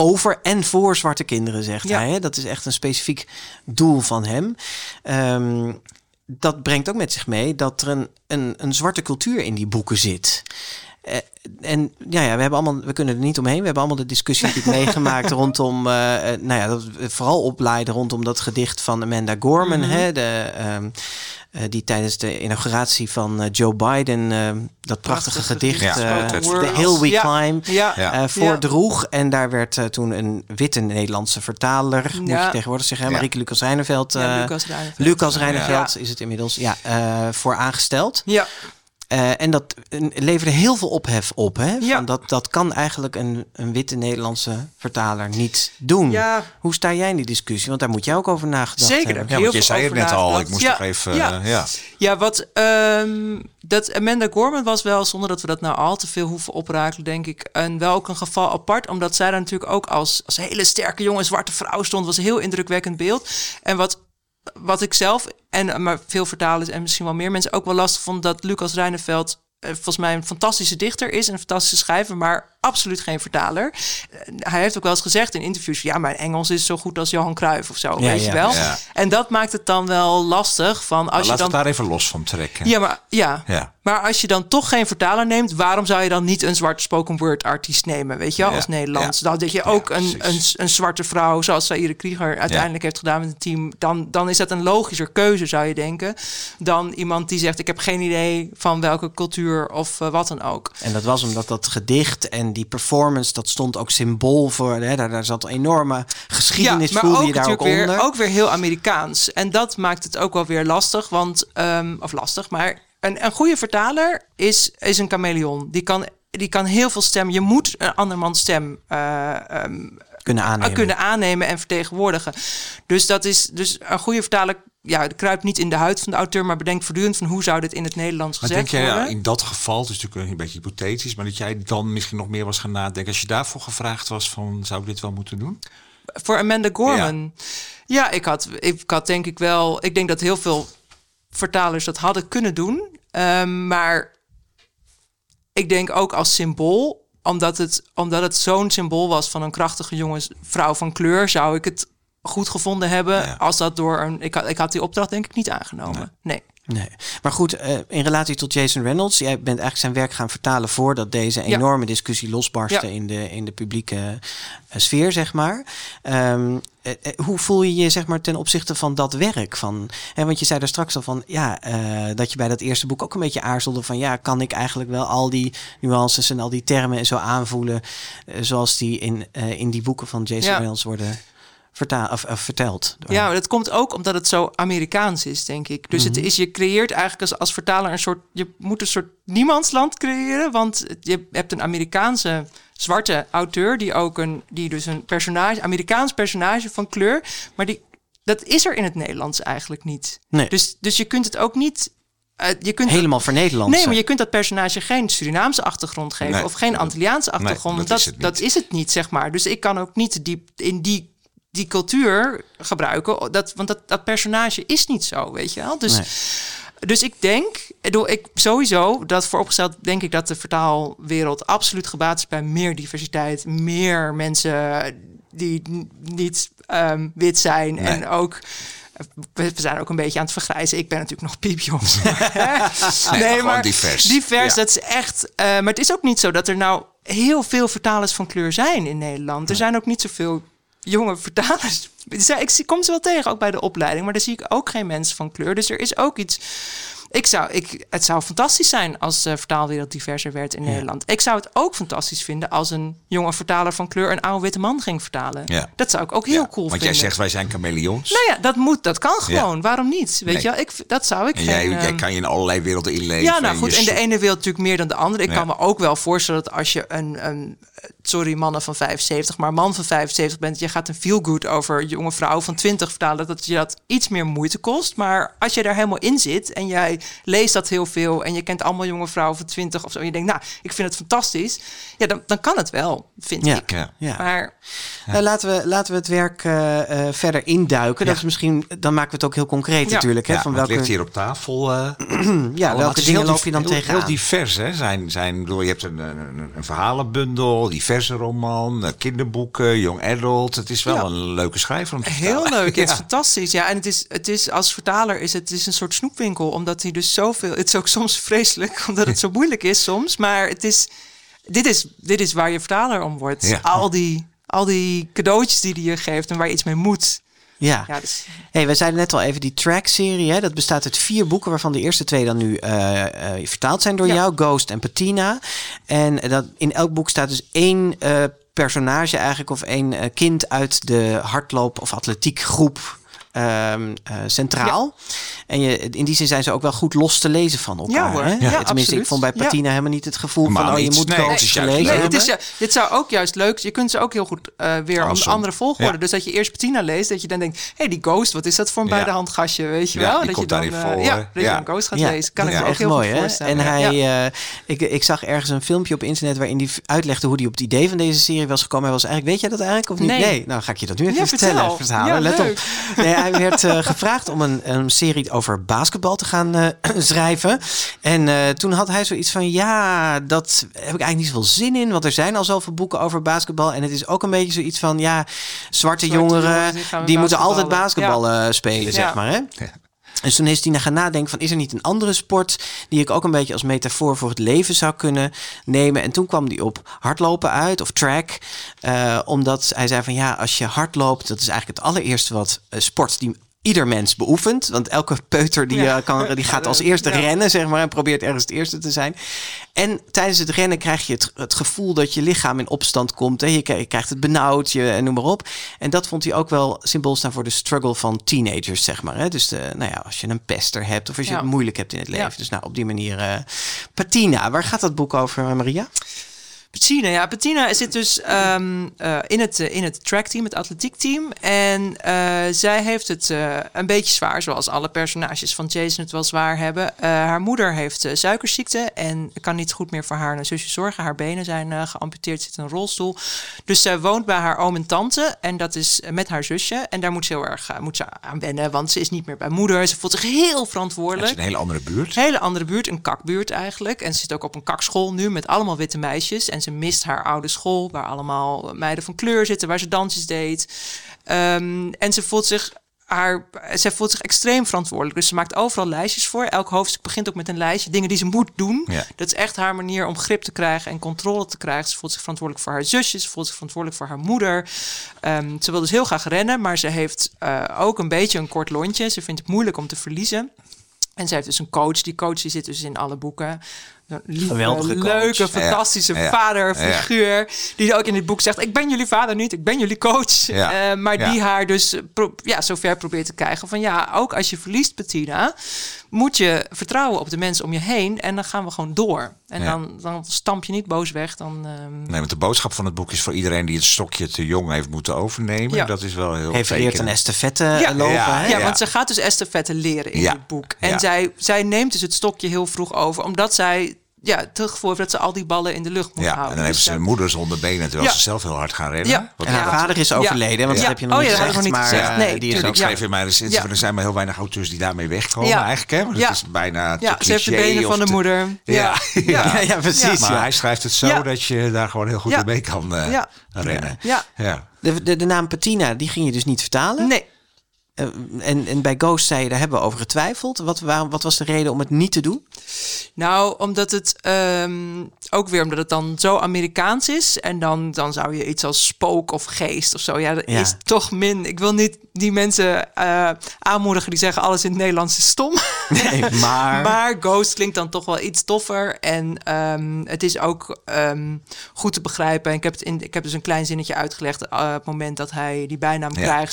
over en voor zwarte kinderen, zegt Ja. hij. Hè? Dat is echt een specifiek doel van hem. Ehm, dat brengt ook met zich mee dat er een, een, een zwarte cultuur in die boeken zit. Eh, en ja, ja, we hebben allemaal, we kunnen er niet omheen. We hebben allemaal de discussie natuurlijk meegemaakt rondom, eh, eh, nou ja, dat we vooral oplaaiden rondom dat gedicht van Amanda Gorman, Mhm. hè, de, ehm, eh, die tijdens de inauguratie van Joe Biden ehm, dat prachtige Prachtige gedicht, gedicht. eh, Ja, The. Hill We Ja. Climb, Ja, eh, voordroeg. En daar werd toen een witte Nederlandse vertaler, moet je tegenwoordig zeggen, hè, Ja. Marieke Lucas Reineveld, Ja, eh, Lucas Reineveld. Lucas Reineveld Ja. is het inmiddels, ja, eh, voor aangesteld. Ja, Eh, en dat eh, leverde heel veel ophef op. Hè? Ja. Van dat, dat kan eigenlijk een, een witte Nederlandse vertaler niet doen. Ja. Hoe sta jij in die discussie? Want daar moet jij ook over nagedacht Zeker. hebben. heb Ja, je veel zei het over net al. nagedacht. Ik moest Ja, nog even... ja. eh, ja. Ja, wat ehm, dat Amanda Gorman was wel, zonder dat we dat nou al te veel hoeven oprakelen, denk ik, en wel ook een geval apart, omdat zij daar natuurlijk ook als, als hele sterke jonge zwarte vrouw stond, was een heel indrukwekkend beeld. En wat, wat ik zelf en maar veel vertalers en misschien wel meer mensen ook wel lastig vond, dat Lucas Reineveld eh, volgens mij een fantastische dichter is, en een fantastische schrijver, maar absoluut geen vertaler. Eh, hij heeft ook wel eens gezegd in interviews, ja, mijn Engels is zo goed als Johan Cruijff of zo, Ja, weet ja. je wel. Ja. En dat maakt het dan wel lastig van als Nou, je laten dan daar even los van trekken. ja, maar, ja. Ja. Maar als je dan toch geen vertaler neemt, waarom zou je dan niet een zwarte spoken word artiest nemen? Weet je wel, Ja, als Nederlands. ja. Dan dat je ook Ja, een, een, een zwarte vrouw, zoals Saïre Krieger uiteindelijk heeft gedaan met het team. Dan, dan is dat een logischer keuze, zou je denken. Dan iemand die zegt: Ik heb geen idee van welke cultuur of eh, wat dan ook. En dat was omdat dat gedicht en die performance, dat stond ook symbool voor. Hè, daar, daar zat een enorme geschiedenis, voelde je daar ook onder. weer, ook weer heel Amerikaans. En dat maakt het ook wel weer lastig, want, ehm, of lastig, maar een, een goede vertaler is, is een chameleon. Die kan, die kan heel veel stemmen. Je moet een andermans stem eh, ehm, kunnen aannemen. kunnen aannemen en vertegenwoordigen. Dus dat is dus een goede vertaler. Ja, kruipt niet in de huid van de auteur, maar bedenkt voortdurend van hoe zou dit in het Nederlands Maar gezegd denk jij ja, worden. in dat geval, het is natuurlijk een beetje hypothetisch, maar dat jij dan misschien nog meer was gaan nadenken als je daarvoor gevraagd was van zou ik dit wel moeten doen? voor Amanda Gorman. Ja, ik, had, ik had denk ik wel. Ik denk dat heel veel vertalers dat hadden kunnen doen. Ehm, maar ik denk ook als symbool. omdat het, omdat het zo'n symbool was van een krachtige jonge vrouw van kleur, zou ik het goed gevonden hebben als dat door een. Ik had, ik had die opdracht denk ik niet aangenomen. Nee. Nee. Maar goed, eh, in relatie tot Jason Reynolds, jij bent eigenlijk zijn werk gaan vertalen voordat deze Ja. enorme discussie losbarstte Ja. in, de, in de publieke eh, sfeer, zeg maar. Ehm, eh, hoe voel je je zeg maar, ten opzichte van dat werk? Van, hè, want je zei daar straks al van, ja, dat je bij dat eerste boek ook een beetje aarzelde van, ja, kan ik eigenlijk wel al die nuances en al die termen en zo aanvoelen, zoals die in, in die boeken van Jason Ja. Reynolds worden vertaal, of, of verteld? door Ja, maar dat komt ook omdat het zo Amerikaans is, denk ik. Dus het Mhm. is, je creëert eigenlijk als, als vertaler een soort... Je moet een soort niemandsland creëren, want je hebt een Amerikaanse zwarte auteur... die ook een, die dus een personage, Amerikaans personage van kleur... maar die, dat is er in het Nederlands eigenlijk niet. Nee. Dus, dus je kunt het ook niet... eh, je kunt Helemaal voor Nederland. Nee, maar je kunt dat personage geen Surinaamse achtergrond geven Nee, of geen Antilliaanse nee, achtergrond. dat want is dat, het dat, is het niet, zeg maar. Dus ik kan ook niet die, in die, die cultuur gebruiken. Dat, want dat, dat personage is niet zo, weet je wel. Dus, Nee. dus ik denk, ik sowieso, dat vooropgesteld, denk ik dat de vertaalwereld absoluut gebaat is bij meer diversiteit, meer mensen die niet ehm, wit zijn Nee. en ook. We zijn ook een beetje aan het vergrijzen. Ik ben natuurlijk nog piepjong. Nee, maar divers. Divers, Ja. dat is echt. eh, maar het is ook niet zo dat er nou heel veel vertalers van kleur zijn in Nederland. Er zijn ook niet zoveel jonge vertalers. Er Ik kom ze wel tegen, ook bij de opleiding, maar daar zie ik ook geen mensen van kleur. Dus er is ook iets. Ik zou, ik, het zou fantastisch zijn als de vertaalwereld diverser werd in Nederland. Ik zou het ook fantastisch vinden als een jonge vertaler van kleur een oude witte man ging vertalen. Ja. Dat zou ik ook heel cool Want vinden. jij zegt wij zijn chameleons. nou ja, dat moet, dat kan gewoon. Waarom niet? Weet Nee. je wel? Ik, dat zou ik en jij, geen, jij ehm, kan je in allerlei werelden inleven. ja, nou en goed. En de ene wereld natuurlijk meer dan de andere. Ik kan me ook wel voorstellen dat als je een, een sorry, mannen van 75, maar man van 75 bent, je gaat een feel good over jonge vrouw van 20 vertalen, dat je dat iets meer moeite kost. Maar als je daar helemaal in zit en jij leest dat heel veel en je kent allemaal jonge vrouwen van 20 of zo, en je denkt, nou, ik vind het fantastisch, ja, dan, dan kan het wel, vind Ja. ik. Ja. Ja. Maar Nou, laten, we, laten we het werk eh, eh, verder induiken. Dat is misschien, dan maken we het ook heel concreet Ja. natuurlijk. Hè, Ja, van maar het welke, ligt hier op tafel. eh, ja, welke dingen loop je dan heel, tegenaan? Heel divers, hè? Zijn, zijn, bedoel, je hebt een, een, een- verhalenbundel, diverse roman, kinderboeken, young adult. Het is wel Ja. een leuke schrijver om te Heel vertalen. leuk, het is fantastisch. Ja, en het is, het is als vertaler is het, het is een soort snoepwinkel, omdat hij dus zoveel. Het is ook soms vreselijk, omdat het zo moeilijk is soms. Maar het is, dit is, dit is waar je vertaler om wordt. Ja. Al die, al die cadeautjes die hij je geeft en waar je iets mee moet. Ja. Ja, dus, Hey, we zeiden net al even die track-serie. Dat bestaat uit vier boeken, waarvan de eerste twee dan nu eh, eh, vertaald zijn door Ja. jou, Ghost en Patina. En dat, in elk boek staat dus één eh, personage eigenlijk, of één kind uit de hardloop- of atletiekgroep. Ehm, eh, centraal. En je, in die zin zijn ze ook wel goed los te lezen van elkaar. Ja hoor, hè? ja, Tenminste, ik vond bij Ja. Patina helemaal niet het gevoel van... Maar oh, je moet Nee, Ghost het is gelezen. Nee, het dit zou ook juist leuk Je kunt ze ook heel goed eh, weer Andersom. andere volgorde. Ja. Dus dat je eerst Patina leest, dat je dan denkt: hé, hey, die Ghost, wat is dat voor een Ja. bij de hand gastje? Weet je Ja, wel? dat komt je dan, daarin eh, voor, Ja, hè? dat Ja. je een Ghost gaat lezen. Kan ik me ook echt heel mooi, goed voorstellen. En hij, eh, ik, ik zag ergens een filmpje op internet waarin hij uitlegde hoe hij op het idee van deze serie was gekomen. Hij was eigenlijk, weet jij dat eigenlijk of niet? Nee. Nou, ga ik je dat nu even Ja, vertellen. vertel. Vertalen. Ja, Let leuk. op. Nee, hij werd eh, gevraagd om een, een serie over basketbal te gaan eh, schrijven. En eh, toen had hij zoiets van, ja, dat heb ik eigenlijk niet zoveel zin in, want er zijn al zoveel boeken over basketbal. En het is ook een beetje zoiets van, ja, zwarte, jongeren, die moeten altijd basketballen. spelen, Ja. zeg maar. Hè? Dus toen is hij gaan nadenken van is er niet een andere sport die ik ook een beetje als metafoor voor het leven zou kunnen nemen. En toen kwam hij op hardlopen uit of track. Eh, omdat hij zei van ja, als je hardloopt, dat is eigenlijk het allereerste wat eh, sport die ieder mens beoefent. Want elke peuter die, Ja. eh, kan, die gaat als eerste Ja. rennen, zeg maar, en probeert ergens het eerste te zijn. En tijdens het rennen krijg je het, het gevoel dat je lichaam in opstand komt. Hè. Je, krijgt- je krijgt het benauwd, je, en noem maar op. En dat vond hij ook wel symbool staan voor de struggle van teenagers, zeg maar. Hè. Dus de, nou ja, als je een pester hebt of als je Ja. het moeilijk hebt in het leven. Dus nou, op die manier. eh, Patina, waar gaat dat boek over, Maria? Bettina, ja. Bettina zit dus ehm, eh, in, het, eh, in het trackteam, het atletiekteam. En eh, zij heeft het een beetje zwaar, zoals alle personages van Jason het wel zwaar hebben. Haar moeder heeft suikerziekte en kan niet goed meer voor haar zusje zorgen. Haar benen zijn geamputeerd, zit in een rolstoel. Dus zij woont bij haar oom en tante en dat is met haar zusje. En daar moet ze heel erg moet ze aan wennen, want ze is niet meer bij moeder. Ze voelt zich heel Het verantwoordelijk. is een hele andere buurt. Hele andere buurt, een kakbuurt eigenlijk. En ze zit ook op een kakschool nu met allemaal witte meisjes. En En ze mist haar oude school, waar allemaal meiden van kleur zitten, waar ze dansjes deed. Ehm, en ze voelt zich haar, zij voelt zich extreem verantwoordelijk. Dus ze maakt overal lijstjes voor. Elk hoofdstuk begint ook met een lijstje. Dingen die ze moet doen. Ja. Dat is echt haar manier om grip te krijgen en controle te krijgen. Ze voelt zich verantwoordelijk voor haar zusjes. Ze voelt zich verantwoordelijk voor haar moeder. Ehm, ze wil dus heel graag rennen. Maar ze heeft eh, ook een beetje een kort lontje. Ze vindt het moeilijk om te verliezen. En ze heeft dus een coach. Die coach die zit dus in alle boeken. Een lieve, Geweldige leuke, fantastische Ja. vaderfiguur. Die ook in dit boek zegt: Ik ben jullie vader niet, ik ben jullie coach. Ja. Eh, maar die haar dus ja, zover probeert te krijgen van ja, ook als je verliest, Bettina, moet je vertrouwen op de mensen om je heen en dan gaan we gewoon door. En Ja. dan, dan stamp je niet boos weg. Dan, ehm, Nee, want de boodschap van het boek is voor iedereen die het stokje te jong heeft moeten overnemen. Ja. Dat is wel heel Heeft leert een estafette Ja. lopen. Ja, hè? ja, ja. want ze gaat dus estafette leren in Ja. het boek. En Ja. zij, zij neemt dus het stokje heel vroeg over, omdat zij ja, heeft dat ze al die ballen in de lucht moet Ja, houden. en dan heeft Dus, ze eh, moeder zonder benen, terwijl Ja. ze zelf heel hard gaan rennen. Ja. Wat En haar Ja. vader is overleden, want Ja. dat heb je nog Oh, niet gezegd. nog niet maar gezegd. eh, Nee, die is Ik ook schreef in mijn recensie, er zijn maar heel weinig auteurs die daarmee wegkomen Ja. eigenlijk. Hè? Want Ja. het is bijna te ja, ze heeft de benen van de te- moeder. Ja. Ja, ja, precies. Maar hij schrijft het zo Ja. dat je daar gewoon heel goed mee kan eh, rennen. Ja. Ja. De, de, de naam Patina, die ging je dus niet vertalen. Nee, Eh, en, en bij Ghost zei je, daar hebben we over getwijfeld. Wat, waarom, wat was de reden om het niet te doen? Nou, omdat het ehm, ook weer omdat het dan zo Amerikaans is. En dan, dan zou je iets als spook of geest of zo. Ja, dat Ja. is toch min. Ik wil niet die mensen eh, aanmoedigen die zeggen alles in het Nederlands is stom. Nee, maar... Maar Ghost klinkt dan toch wel iets toffer. En ehm, het is ook ehm, goed te begrijpen. En ik heb, het in, ik heb dus een klein zinnetje uitgelegd. eh, op het moment dat hij die bijnaam Ja, krijgt.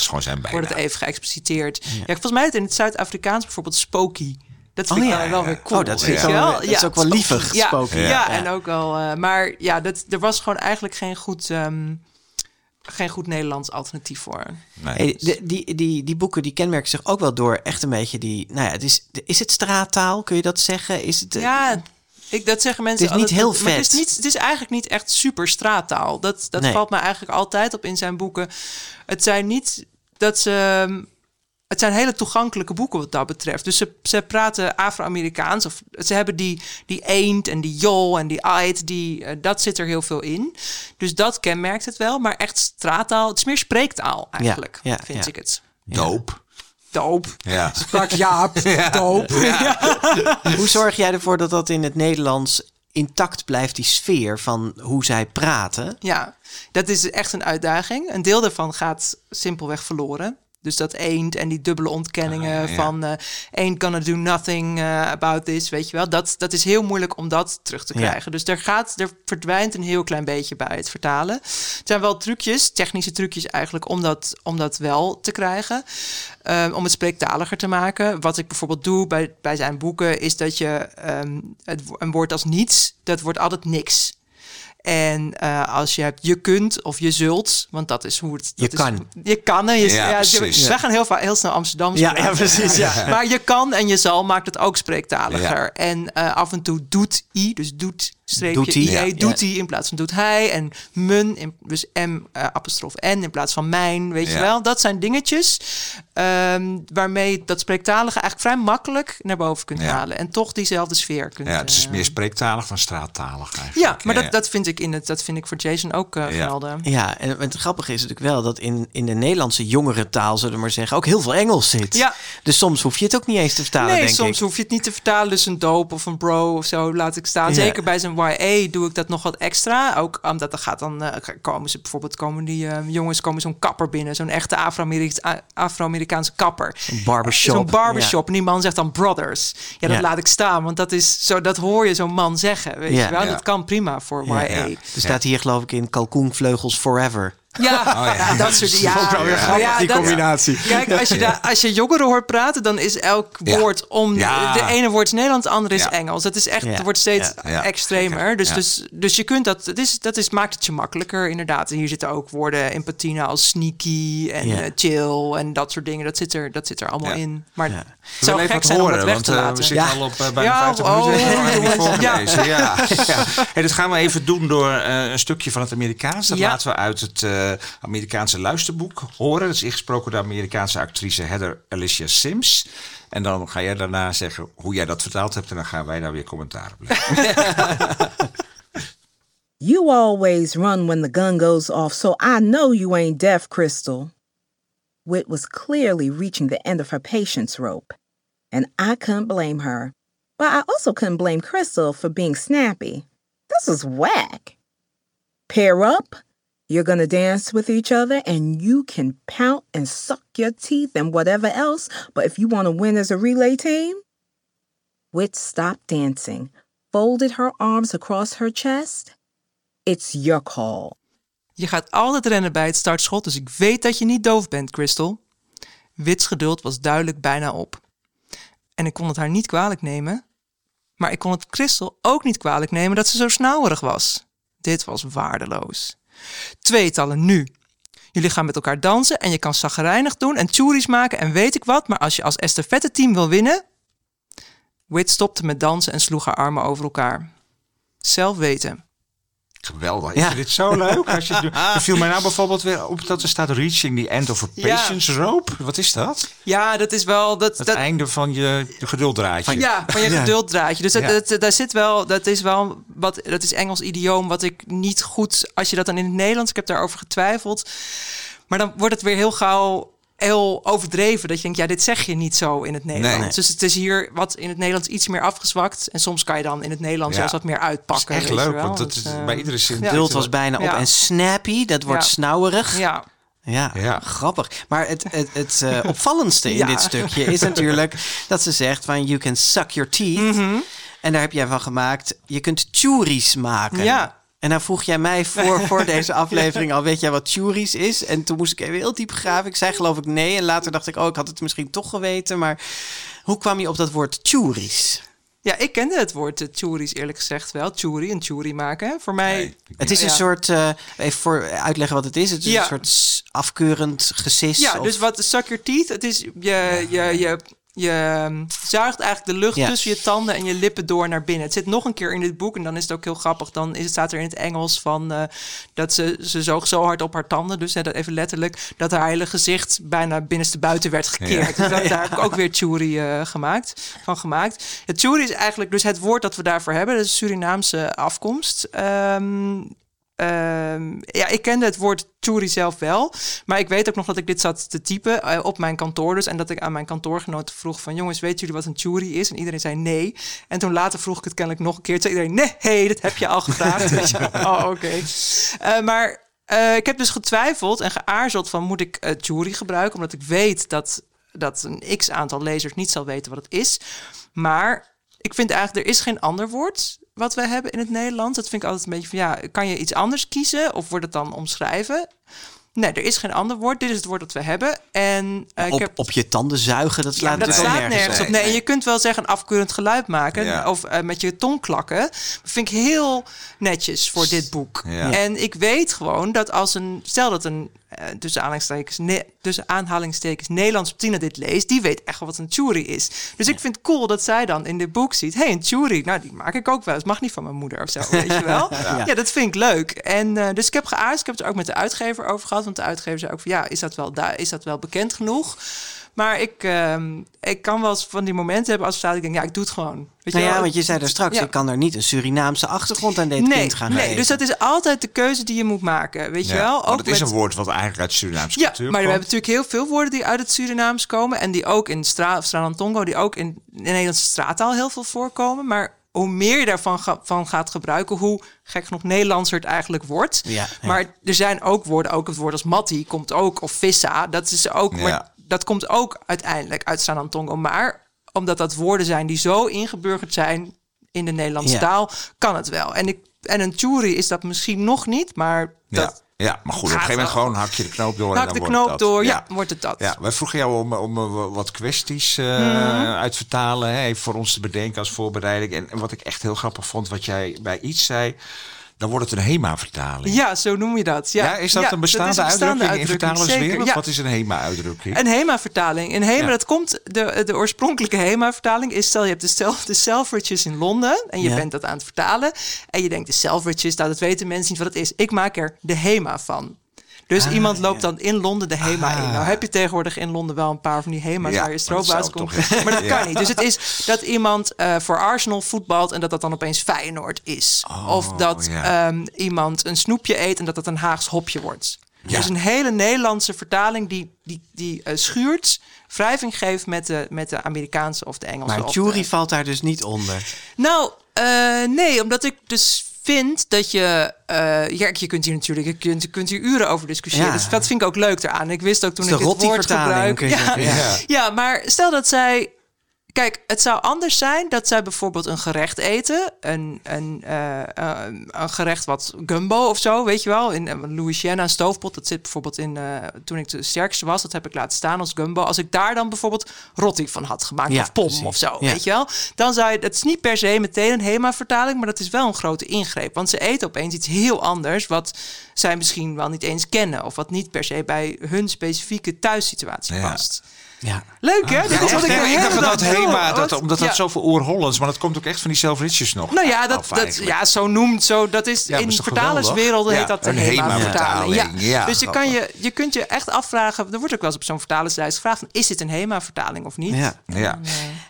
Wordt het even geëxpliciteerd. Ja. volgens mij het in het Zuid-Afrikaans bijvoorbeeld spooky. Dat vind Oh ik ja, dan wel ja. weer cool. Oh, dat is weet wel- je wel? dat is ook wel lievig, Ja, spooky. Ja, Ja. en ook wel. eh, maar ja, dat, er was gewoon eigenlijk geen goed, ehm, geen goed Nederlands alternatief voor. Nee. Hey, de- die, die, die boeken die kenmerken zich ook wel door echt een beetje die... Nou ja, het is, is het straattaal? Kun je dat zeggen? Is het, eh, Ja, ik, dat zeggen mensen. Het is niet altijd, heel maar Het is, vet. niet, het is eigenlijk niet echt super straattaal. Dat, dat Nee. valt me eigenlijk altijd op in zijn boeken. Het zijn niet dat ze. Het zijn hele toegankelijke boeken wat dat betreft. Dus ze, ze praten Afro-Amerikaans. Of ze hebben die, die eend en die jol en die ait. Die, eh, dat zit er heel veel in. Dus dat kenmerkt het wel. Maar echt straattaal. Het is meer spreektaal eigenlijk, ja, vind ja. ik het. Doop. Doop. Ja. Sprak Jaap. Doop. Hoe zorg jij ervoor dat dat in het Nederlands intact blijft, die sfeer van hoe zij praten? Ja, dat is echt een uitdaging. Een deel daarvan gaat simpelweg verloren. Dus dat eend en die dubbele ontkenningen Ah, ja. van eh ain't gonna do nothing eh, about this, weet je wel. Dat, dat is heel moeilijk om dat terug te Ja. krijgen. Dus er, gaat, er verdwijnt een heel klein beetje bij het vertalen. Het zijn wel trucjes, technische trucjes eigenlijk, om dat, om dat wel te krijgen. Ehm, om het spreektaliger te maken. Wat ik bijvoorbeeld doe bij, bij zijn boeken, is dat je ehm, het, een woord als niets, dat wordt altijd niks. En eh, als je hebt je kunt of je zult, want dat is hoe het. Je Dat is, kan. je kan en je. Ja, Ja, wij gaan heel, vaak, heel snel Amsterdam Ja, precies, ja. Maar je kan en je zal maakt het ook spreektaliger. En eh, af en toe doet i, dus doet streepje ie, ja. doet hij in plaats van doet hij. En mun, in, dus m eh, apostrof n in plaats van mijn, weet je wel. Dat zijn dingetjes ehm, waarmee dat spreektalige eigenlijk vrij makkelijk naar boven kunt Ja. halen. En toch diezelfde sfeer kunt Ja, het is eh, meer spreektalig dan straattalig eigenlijk. ja, maar dat, dat vind ik in het, dat vind ik voor Jason ook eh Ja. gelden. Ja, en het grappige is natuurlijk wel dat in, in de Nederlandse jongere taal, zullen we maar zeggen, ook heel veel Engels zit. Ja. Dus soms hoef je het ook niet eens te vertalen, Nee, denk soms ik. hoef je het niet te vertalen. Dus een dope of een bro of zo laat ik staan. Ja. Zeker bij zijn YA doe ik dat nog wat extra. Ook omdat er gaat dan eh, komen ze bijvoorbeeld komen die eh, jongens komen zo'n kapper binnen, zo'n echte Afro-Amerikaanse kapper. Een barbershop. Zo'n barbershop. En die man zegt dan brothers. Ja, dat Ja. laat ik staan, want dat is zo. Dat hoor je zo'n man zeggen. Weet Ja. je wel? Dat kan prima voor. YA. Er staat hier geloof ik in kalkoenvleugels forever. Ja. ja. dat soort ja. Vond ik wel weer Maar grappig, ja, die dat- combinatie. Kijk, als je, daar, als je jongeren hoort praten, dan is elk Ja. woord om. Ja. De ene woord is Nederlands, de andere is Ja. Engels. Dat is echt, Ja. het wordt steeds Ja. Ja. extremer. Dus, Ja. dus, dus je kunt dat. Dat, is, dat is, maakt het je makkelijker, inderdaad. En hier zitten ook woorden in patina als sneaky en Ja. eh, chill en dat soort dingen. Dat zit er, dat zit er allemaal Ja. in. Maar Ja. het We zou gek even zijn om horen, het weg want te eh, laten. we zitten Ja. al op eh, bijna Ja, 50 oh, minuten. Voorlezen. ja. Ja. Ja. Hey, dat gaan we even doen door eh, een stukje van het Amerikaans. Dat laten we uit het Amerikaanse luisterboek horen. Dat is ingesproken door de Amerikaanse actrice Heather Alicia Sims. En dan ga jij daarna zeggen hoe jij dat vertaald hebt. En dan gaan wij daar weer commentaar op leggen. You always run when the gun goes off, so I know you ain't deaf, Crystal. Wit was clearly reaching the end of her patience rope, and I couldn't blame her. But I also couldn't blame Crystal for being snappy. This was whack. Pair up, you're gonna dance with each other, and you can pout and suck your teeth and whatever else, but if you wanna win as a relay team, Wit stopped dancing, folded her arms across her chest. It's your call. Je gaat altijd rennen bij het startschot, dus ik weet dat je niet doof bent, Crystal. Wits geduld was duidelijk bijna op. En ik kon het haar niet kwalijk nemen. Maar ik kon het Crystal ook niet kwalijk nemen dat ze zo snauwerig was. Dit was waardeloos. Tweetallen nu. Jullie gaan met elkaar dansen en je kan zagrijnig doen en tjoeries maken en weet ik wat. Maar als je als estafette team wil winnen... Wit stopte met dansen en sloeg haar armen over elkaar. Zelf weten. Geweldig. Ik vind dit zo leuk. Als je, er viel mij nou bijvoorbeeld weer op dat er staat reaching the end of a Ja. patience rope. Wat is dat? Ja, dat is wel... Dat, Het dat, einde van je gedulddraadje. Ja, van je Ja. gedulddraadje. Dus dat, Ja. dat, daar zit wel, dat is wel wat, dat is Engels idioom wat ik niet goed, als je dat dan in het Nederlands, ik heb daarover getwijfeld, maar dan wordt het weer heel gauw heel overdreven. Dat je denkt, ja, dit zeg je niet zo in het Nederlands. Nee. Dus het is hier wat in het Nederlands iets meer afgezwakt. En soms kan je dan in het Nederlands Ja. juist wat meer uitpakken. Dat is echt leuk, wel. want dat Dus, is eh, bij iedere zin- ja. Was bijna op. Ja. En snappy, dat wordt Ja. snauwerig. Ja. Ja, Ja. grappig. Maar het, het, het eh, opvallendste in Ja. dit stukje is natuurlijk dat ze zegt van you can suck your teeth. Mhm. En daar heb jij van gemaakt, je kunt churis maken. Ja. En dan vroeg jij mij voor, voor deze aflevering al, weet jij wat churis is? En toen moest ik even heel diep graven. Ik zei geloof ik nee. En later dacht ik, oh, ik had het misschien toch geweten. Maar hoe kwam je op dat woord churis? Ja, ik kende het woord uh, tjoeries eerlijk gezegd wel. Tjoeri, een tjoeri maken. hè. Voor mij... Het is een Ja. soort, eh, even voor uitleggen wat het is. Het is Ja. een soort afkeurend gesis. Ja, of- dus wat suck your teeth, het is je, je, je, je ehm, zuigt eigenlijk de lucht Ja. tussen je tanden en je lippen door naar binnen. Het zit nog een keer in dit boek en dan is het ook heel grappig. Dan is het, staat er in het Engels van eh, dat ze, ze zoog zo hard op haar tanden, dus hè, dat even letterlijk, dat haar hele gezicht bijna binnenste buiten werd gekeerd. Dus dat, daar heb ik ook weer churi eh, gemaakt, van gemaakt. Het churi is eigenlijk dus het woord dat we daarvoor hebben, dat is Surinaamse afkomst. Ehm, Ehm, ja, ik kende het woord churi zelf wel. Maar ik weet ook nog dat ik dit zat te typen eh, op mijn kantoor dus. En dat ik aan mijn kantoorgenoten vroeg van... jongens, weten jullie wat een churi is? En iedereen zei nee. En toen later vroeg ik het kennelijk nog een keer. Toen zei iedereen, nee, hey, dat heb je al gevraagd. Wel. oh, oké. Eh, maar eh, ik heb dus getwijfeld en geaarzeld van... moet ik churi gebruiken? Omdat ik weet dat, dat een x-aantal lezers niet zal weten wat het is. Maar ik vind eigenlijk, er is geen ander woord wat we hebben in het Nederlands. Dat vind ik altijd een beetje van, ja, kan je iets anders kiezen? Of wordt het dan omschrijven? Nee, er is geen ander woord. Dit is het woord dat we hebben. En, uh, op, ik heb... op je tanden zuigen, dat slaat, ja, dat slaat nergens, nergens op. Nee, je kunt wel zeggen een afkeurend geluid maken. Ja. Of uh, met je tong klakken. Dat vind ik heel netjes voor dit boek. Ja. En ik weet gewoon dat als een... Stel dat een uh, tussen, aanhalingstekens, ne, tussen aanhalingstekens Nederlands Tina dit leest, die weet echt wel wat een churi is. Dus ik vind het cool dat zij dan in dit boek ziet, hey, een churi, nou die maak ik ook wel. Het mag niet van mijn moeder of zo, weet je wel. ja. ja. dat vind ik leuk. En uh, dus ik heb geaard, ik heb het er ook met de uitgever over gehad, want de uitgever zei ook van, ja, is dat wel, is dat wel bekend genoeg? Maar ik, uh, ik kan wel eens van die momenten hebben als ik denk, ja, ik doe het gewoon. Weet nou je ja, wel? want je zei er straks, ja. ik kan er niet een Surinaamse achtergrond aan dit nee, kind gaan Nee, geven. dus dat is altijd de keuze die je moet maken, weet ja, je wel? Ook het is met... een woord wat eigenlijk uit Surinaamse ja, cultuur maar komt. we hebben natuurlijk heel veel woorden die uit het Surinaams komen en die ook in Stra Stralantongo, die ook in, in Nederlandse straattaal heel veel voorkomen, maar hoe meer je daarvan ga, van gaat gebruiken, hoe gek genoeg Nederlandser het eigenlijk wordt. Ja, ja. Maar er zijn ook woorden, ook het woord als Matti komt ook, of Vissa, dat is ook, ja. maar dat komt ook uiteindelijk uit Stralantongo. Maar omdat dat woorden zijn die zo ingeburgerd zijn in de Nederlandse Ja. taal, kan het wel. En, ik, en een churi is dat misschien nog niet, maar dat... Ja, maar goed, op een gegeven moment gewoon hak je de knoop door. en Hak dan de wordt knoop dat. door, ja, wordt het dat. Ja, wij vroegen jou om, om eh, wat kwesties uh, Mhm. uit vertalen, hè, voor ons te bedenken als voorbereiding. En, en wat ik echt heel grappig vond, wat jij bij iets zei, dan wordt het een HEMA-vertaling. Ja, zo noem je dat. Ja, Ja, is dat Ja, een bestaande, een bestaande uitdrukking, in vertalerswereld? Ja. Wat is een HEMA-uitdrukking? Een HEMA-vertaling. Een HEMA, dat komt, de, de oorspronkelijke HEMA-vertaling is, stel je hebt de, stel, de Selfridges in Londen en je bent dat aan het vertalen en je denkt de Selfridges, nou dat weten mensen niet wat het is. Ik maak er de HEMA van. Dus iemand loopt dan in Londen de HEMA in. Nou heb je tegenwoordig in Londen wel een paar van die HEMA's Ja, waar je maar dat stroop uit zou komt. toch Maar dat Ja. kan niet. Dus het is dat iemand eh, voor Arsenal voetbalt en dat dat dan opeens Feyenoord is. of dat ehm, iemand een snoepje eet en dat dat een Haags hopje wordt. Ja. Dus een hele Nederlandse vertaling die, die, die eh, schuurt, wrijving geeft met de, met de Amerikaanse of de Engelse. Maar de- Jury valt daar dus niet onder. nou, eh, nee, omdat ik dus vind dat je... eh, ja, je kunt hier natuurlijk je kunt, je kunt hier uren over discussiëren. Ja. Dus dat vind ik ook leuk eraan. Ik wist ook toen Het ik de dit woord gebruik... ja. Ja. maar stel dat zij... Kijk, het zou anders zijn dat zij bijvoorbeeld een gerecht eten. Een, een, eh, een gerecht wat gumbo of zo, weet je wel. In uh, Louisiana, een stoofpot. Dat zit bijvoorbeeld in... eh, toen ik de sterkste was, dat heb ik laten staan als gumbo. Als ik daar dan bijvoorbeeld rotti van had gemaakt. Ja, of pom precies. of zo, Ja. weet je wel. Dan zou je... Het is niet per se meteen een HEMA-vertaling... maar dat is wel een grote ingreep. Want ze eten opeens iets heel anders... wat zij misschien wel niet eens kennen... of wat niet per se bij hun specifieke thuissituatie past. Ja. Leuk, hè? Dit is Echt, wat ik, ik dacht van dat. HEMA, dat, omdat dat ja. zoveel oer-Hollands, maar dat komt ook echt van die Selfridges nog. Nou ja, dat, dat, ja, zo noemt zo. Dat is Ja, in geweldig? heet dat Ja, een HEMA-vertaling. Ja, dus je, kan je, je kunt je echt afvragen. Er wordt ook wel eens op zo'n vertalerslijst gevraagd: van, is dit een HEMA-vertaling of niet? Ja. Ja.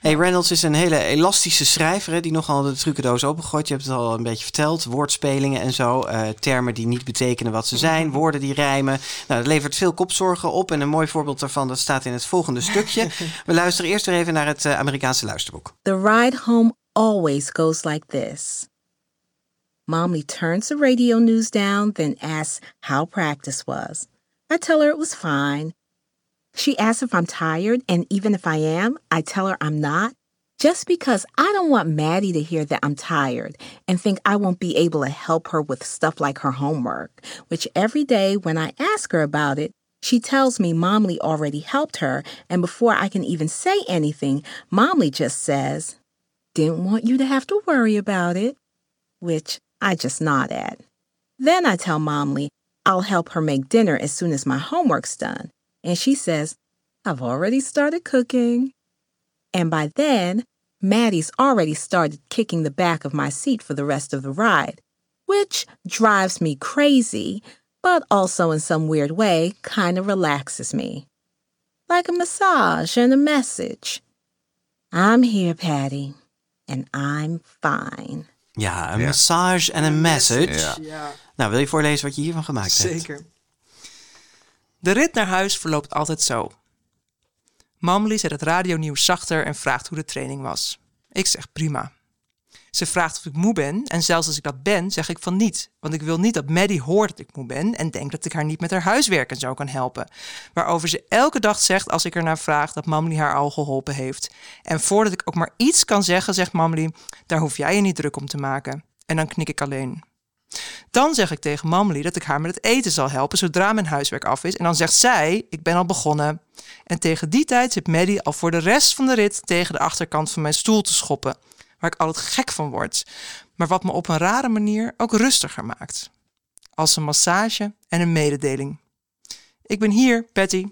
Hey, Reynolds is een hele elastische schrijver hè, die nogal de trucendoos opengooit. Je hebt het al een beetje verteld. Woordspelingen en zo. eh, termen die niet betekenen wat ze zijn. Woorden die rijmen. Nou, dat levert veel kopzorgen op. En een mooi voorbeeld daarvan dat staat in het volgende stukje. We luisteren eerst weer even naar het eh, Amerikaanse luisterboek. The ride home always goes like this. Mommy turns the radio news down, then asks how practice was. I tell her it was fine. She asks if I'm tired, and even if I am, I tell her I'm not. Just because I don't want Maddie to hear that I'm tired and think I won't be able to help her with stuff like her homework, which every day when I ask her about it, she tells me Momly already helped her, and before I can even say anything, Momly just says, Didn't want you to have to worry about it, which I just nod at. Then I tell Momly I'll help her make dinner as soon as my homework's done, and she says, I've already started cooking. And by then, Maddie's already started kicking the back of my seat for the rest of the ride, which drives me crazy, but also in some weird way kind of relaxes me. Like a massage and a message. I'm here, Patty, and I'm fine. Ja, een Ja. massage en een message. Ja. Nou, wil je voorlezen wat je hiervan gemaakt hebt? Zeker. De rit naar huis verloopt altijd zo. Mamli zet het radionieuws zachter en vraagt hoe de training was. Ik zeg prima. Ze vraagt of ik moe ben en zelfs als ik dat ben, zeg ik van niet. Want ik wil niet dat Maddie hoort dat ik moe ben en denkt dat ik haar niet met haar huiswerk en zo kan helpen. Waarover ze elke dag zegt als ik er naar vraag dat Mamli haar al geholpen heeft. En voordat ik ook maar iets kan zeggen, zegt Mamli, daar hoef jij je niet druk om te maken. En dan knik ik alleen. Dan zeg ik tegen Mamli dat ik haar met het eten zal helpen zodra mijn huiswerk af is. En dan zegt zij, ik ben al begonnen. En tegen die tijd zit Maddie al voor de rest van de rit tegen de achterkant van mijn stoel te schoppen. Waar ik altijd gek van word. Maar wat me op een rare manier ook rustiger maakt. Als een massage en een mededeling. Ik ben hier, Patty.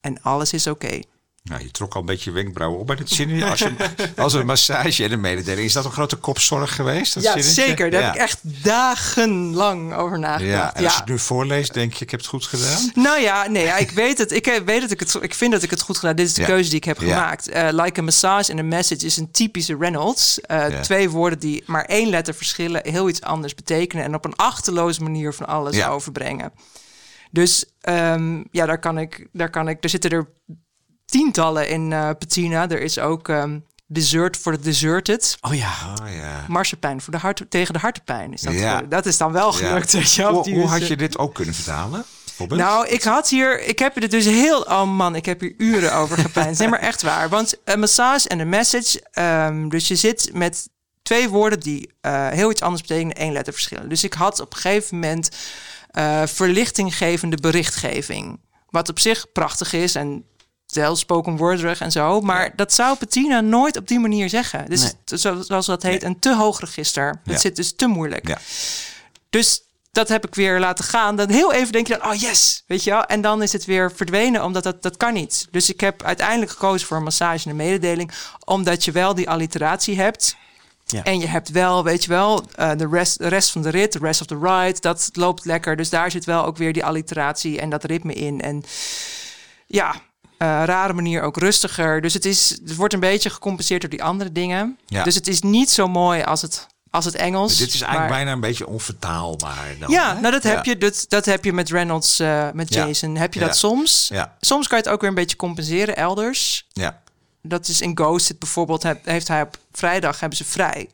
En alles is oké. Nou, je trok al een beetje je wenkbrauwen op bij dit zinnetje. Als, je, als een massage en een mededeling. Is dat een grote kopzorg geweest? Dat Ja, zinnetje? zeker. Daar Ja. heb ik echt dagenlang over nagedacht. Ja, en als je het nu voorleest, denk je, ik heb het goed gedaan? Nou ja, nee, ja, ik weet het. Ik eh, weet dat ik het. Ik vind dat ik het goed gedaan. Dit is de Ja. keuze die ik heb gemaakt. Eh, like a massage en a message is een typische Reynolds. Eh. Twee woorden die maar één letter verschillen, heel iets anders betekenen en op een achterloze manier van alles Ja. overbrengen. Dus ehm, ja, daar kan ik, daar kan ik. Er zitten er tientallen in eh Patina. Er is ook ehm, dessert voor de deserted. Oh ja. Oh ja. Marsepein voor de hart, tegen de hartepijn. Is dat, Ja. voor- dat is dan wel gelukt. Ja. Hoe, Die hoe had je dit ook kunnen vertalen? Bijvoorbeeld? nou, ik had hier, ik heb er dus heel, oh man, ik heb hier uren over gepeinsd. Nee, maar echt waar. Want een massage en een message, ehm, dus je zit met twee woorden die eh, heel iets anders betekenen, één letter verschillen. Dus ik had op een gegeven moment eh verlichtinggevende berichtgeving. Wat op zich prachtig is en zelfs spoken worderig en zo. Maar dat zou Bettina nooit op die manier zeggen. Dus Nee. het- zoals dat heet, een te hoog register. Dat Ja. zit dus te moeilijk. Ja. Dus dat heb ik weer laten gaan. Dan heel even denk je dan, oh yes, weet je wel. En dan is het weer verdwenen, omdat dat, dat kan niet. Dus ik heb uiteindelijk gekozen voor een massage en een mededeling. Omdat je wel die alliteratie hebt. Ja. En je hebt wel, weet je wel, eh, de, rest, de rest van de rit, de rest of the ride, dat loopt lekker. Dus daar zit wel ook weer die alliteratie en dat ritme in. En ja, rare manier ook rustiger. Dus het, is, het wordt een beetje gecompenseerd door die andere dingen. Ja. Dus het is niet zo mooi als het, als het Engels. Dit is eigenlijk maar- bijna een beetje onvertaalbaar. Dan, ja, hè? nou dat heb, Ja. je, dat, dat heb je met Reynolds, eh, met Ja. Jason. Heb je dat soms? Ja. Soms kan je het ook weer een beetje compenseren elders. Ja. Dat is in Ghost het bijvoorbeeld, heeft hij op vrijdag hebben ze vrij.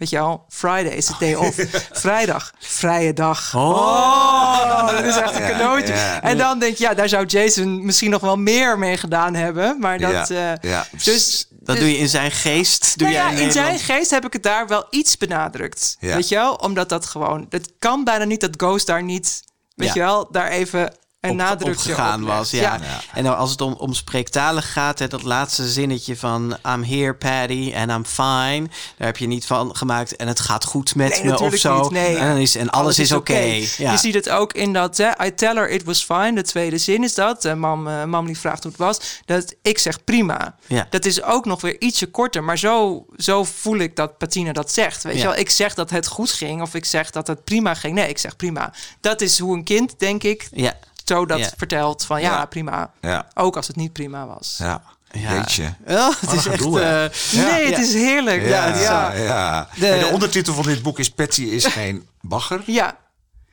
Weet je al, Friday is the day off. Vrijdag, vrije dag. Oh, dat is echt een cadeautje. ja. En dan denk je, ja, daar zou Jason misschien nog wel meer mee gedaan hebben. Maar dat, Ja, eh, ja. dus Dat doe je in zijn geest. Doe nou jij ja, in zijn geest heb ik het daar wel iets benadrukt. Ja. Weet je wel? Omdat dat gewoon... Het kan bijna niet dat Ghost daar niet... Weet je wel? Daar even op, nadrukje opgegaan op was. Ja. En nou, als het om, om spreektalig gaat, hè, dat laatste zinnetje van I'm here, Paddy, and I'm fine. Daar heb je niet van gemaakt en het gaat goed met Nee, me of zo. niet. Nee. En, dan is, en alles, is oké. Ja. Je ziet het ook in dat hè, I tell her it was fine. De tweede zin is dat. Mam, uh, mam die vraagt hoe het was. Dat ik zeg prima. Ja. Dat is ook nog weer ietsje korter. Maar zo, zo voel ik dat Patina dat zegt. Weet je wel? Ik zeg dat het goed ging. Of ik zeg dat het prima ging. Nee, ik zeg prima. Dat is hoe een kind, denk ik, ja. Zo dat Ja. vertelt. Van ja, Ja. prima. Ja. Ook als het niet prima was. Ja. Ja. Jeetje. Oh, het is echt... eh, Nee, het Ja. is heerlijk. Ja, het is- ja, ja. De ondertitel van dit boek is Patty is geen bagger. ja,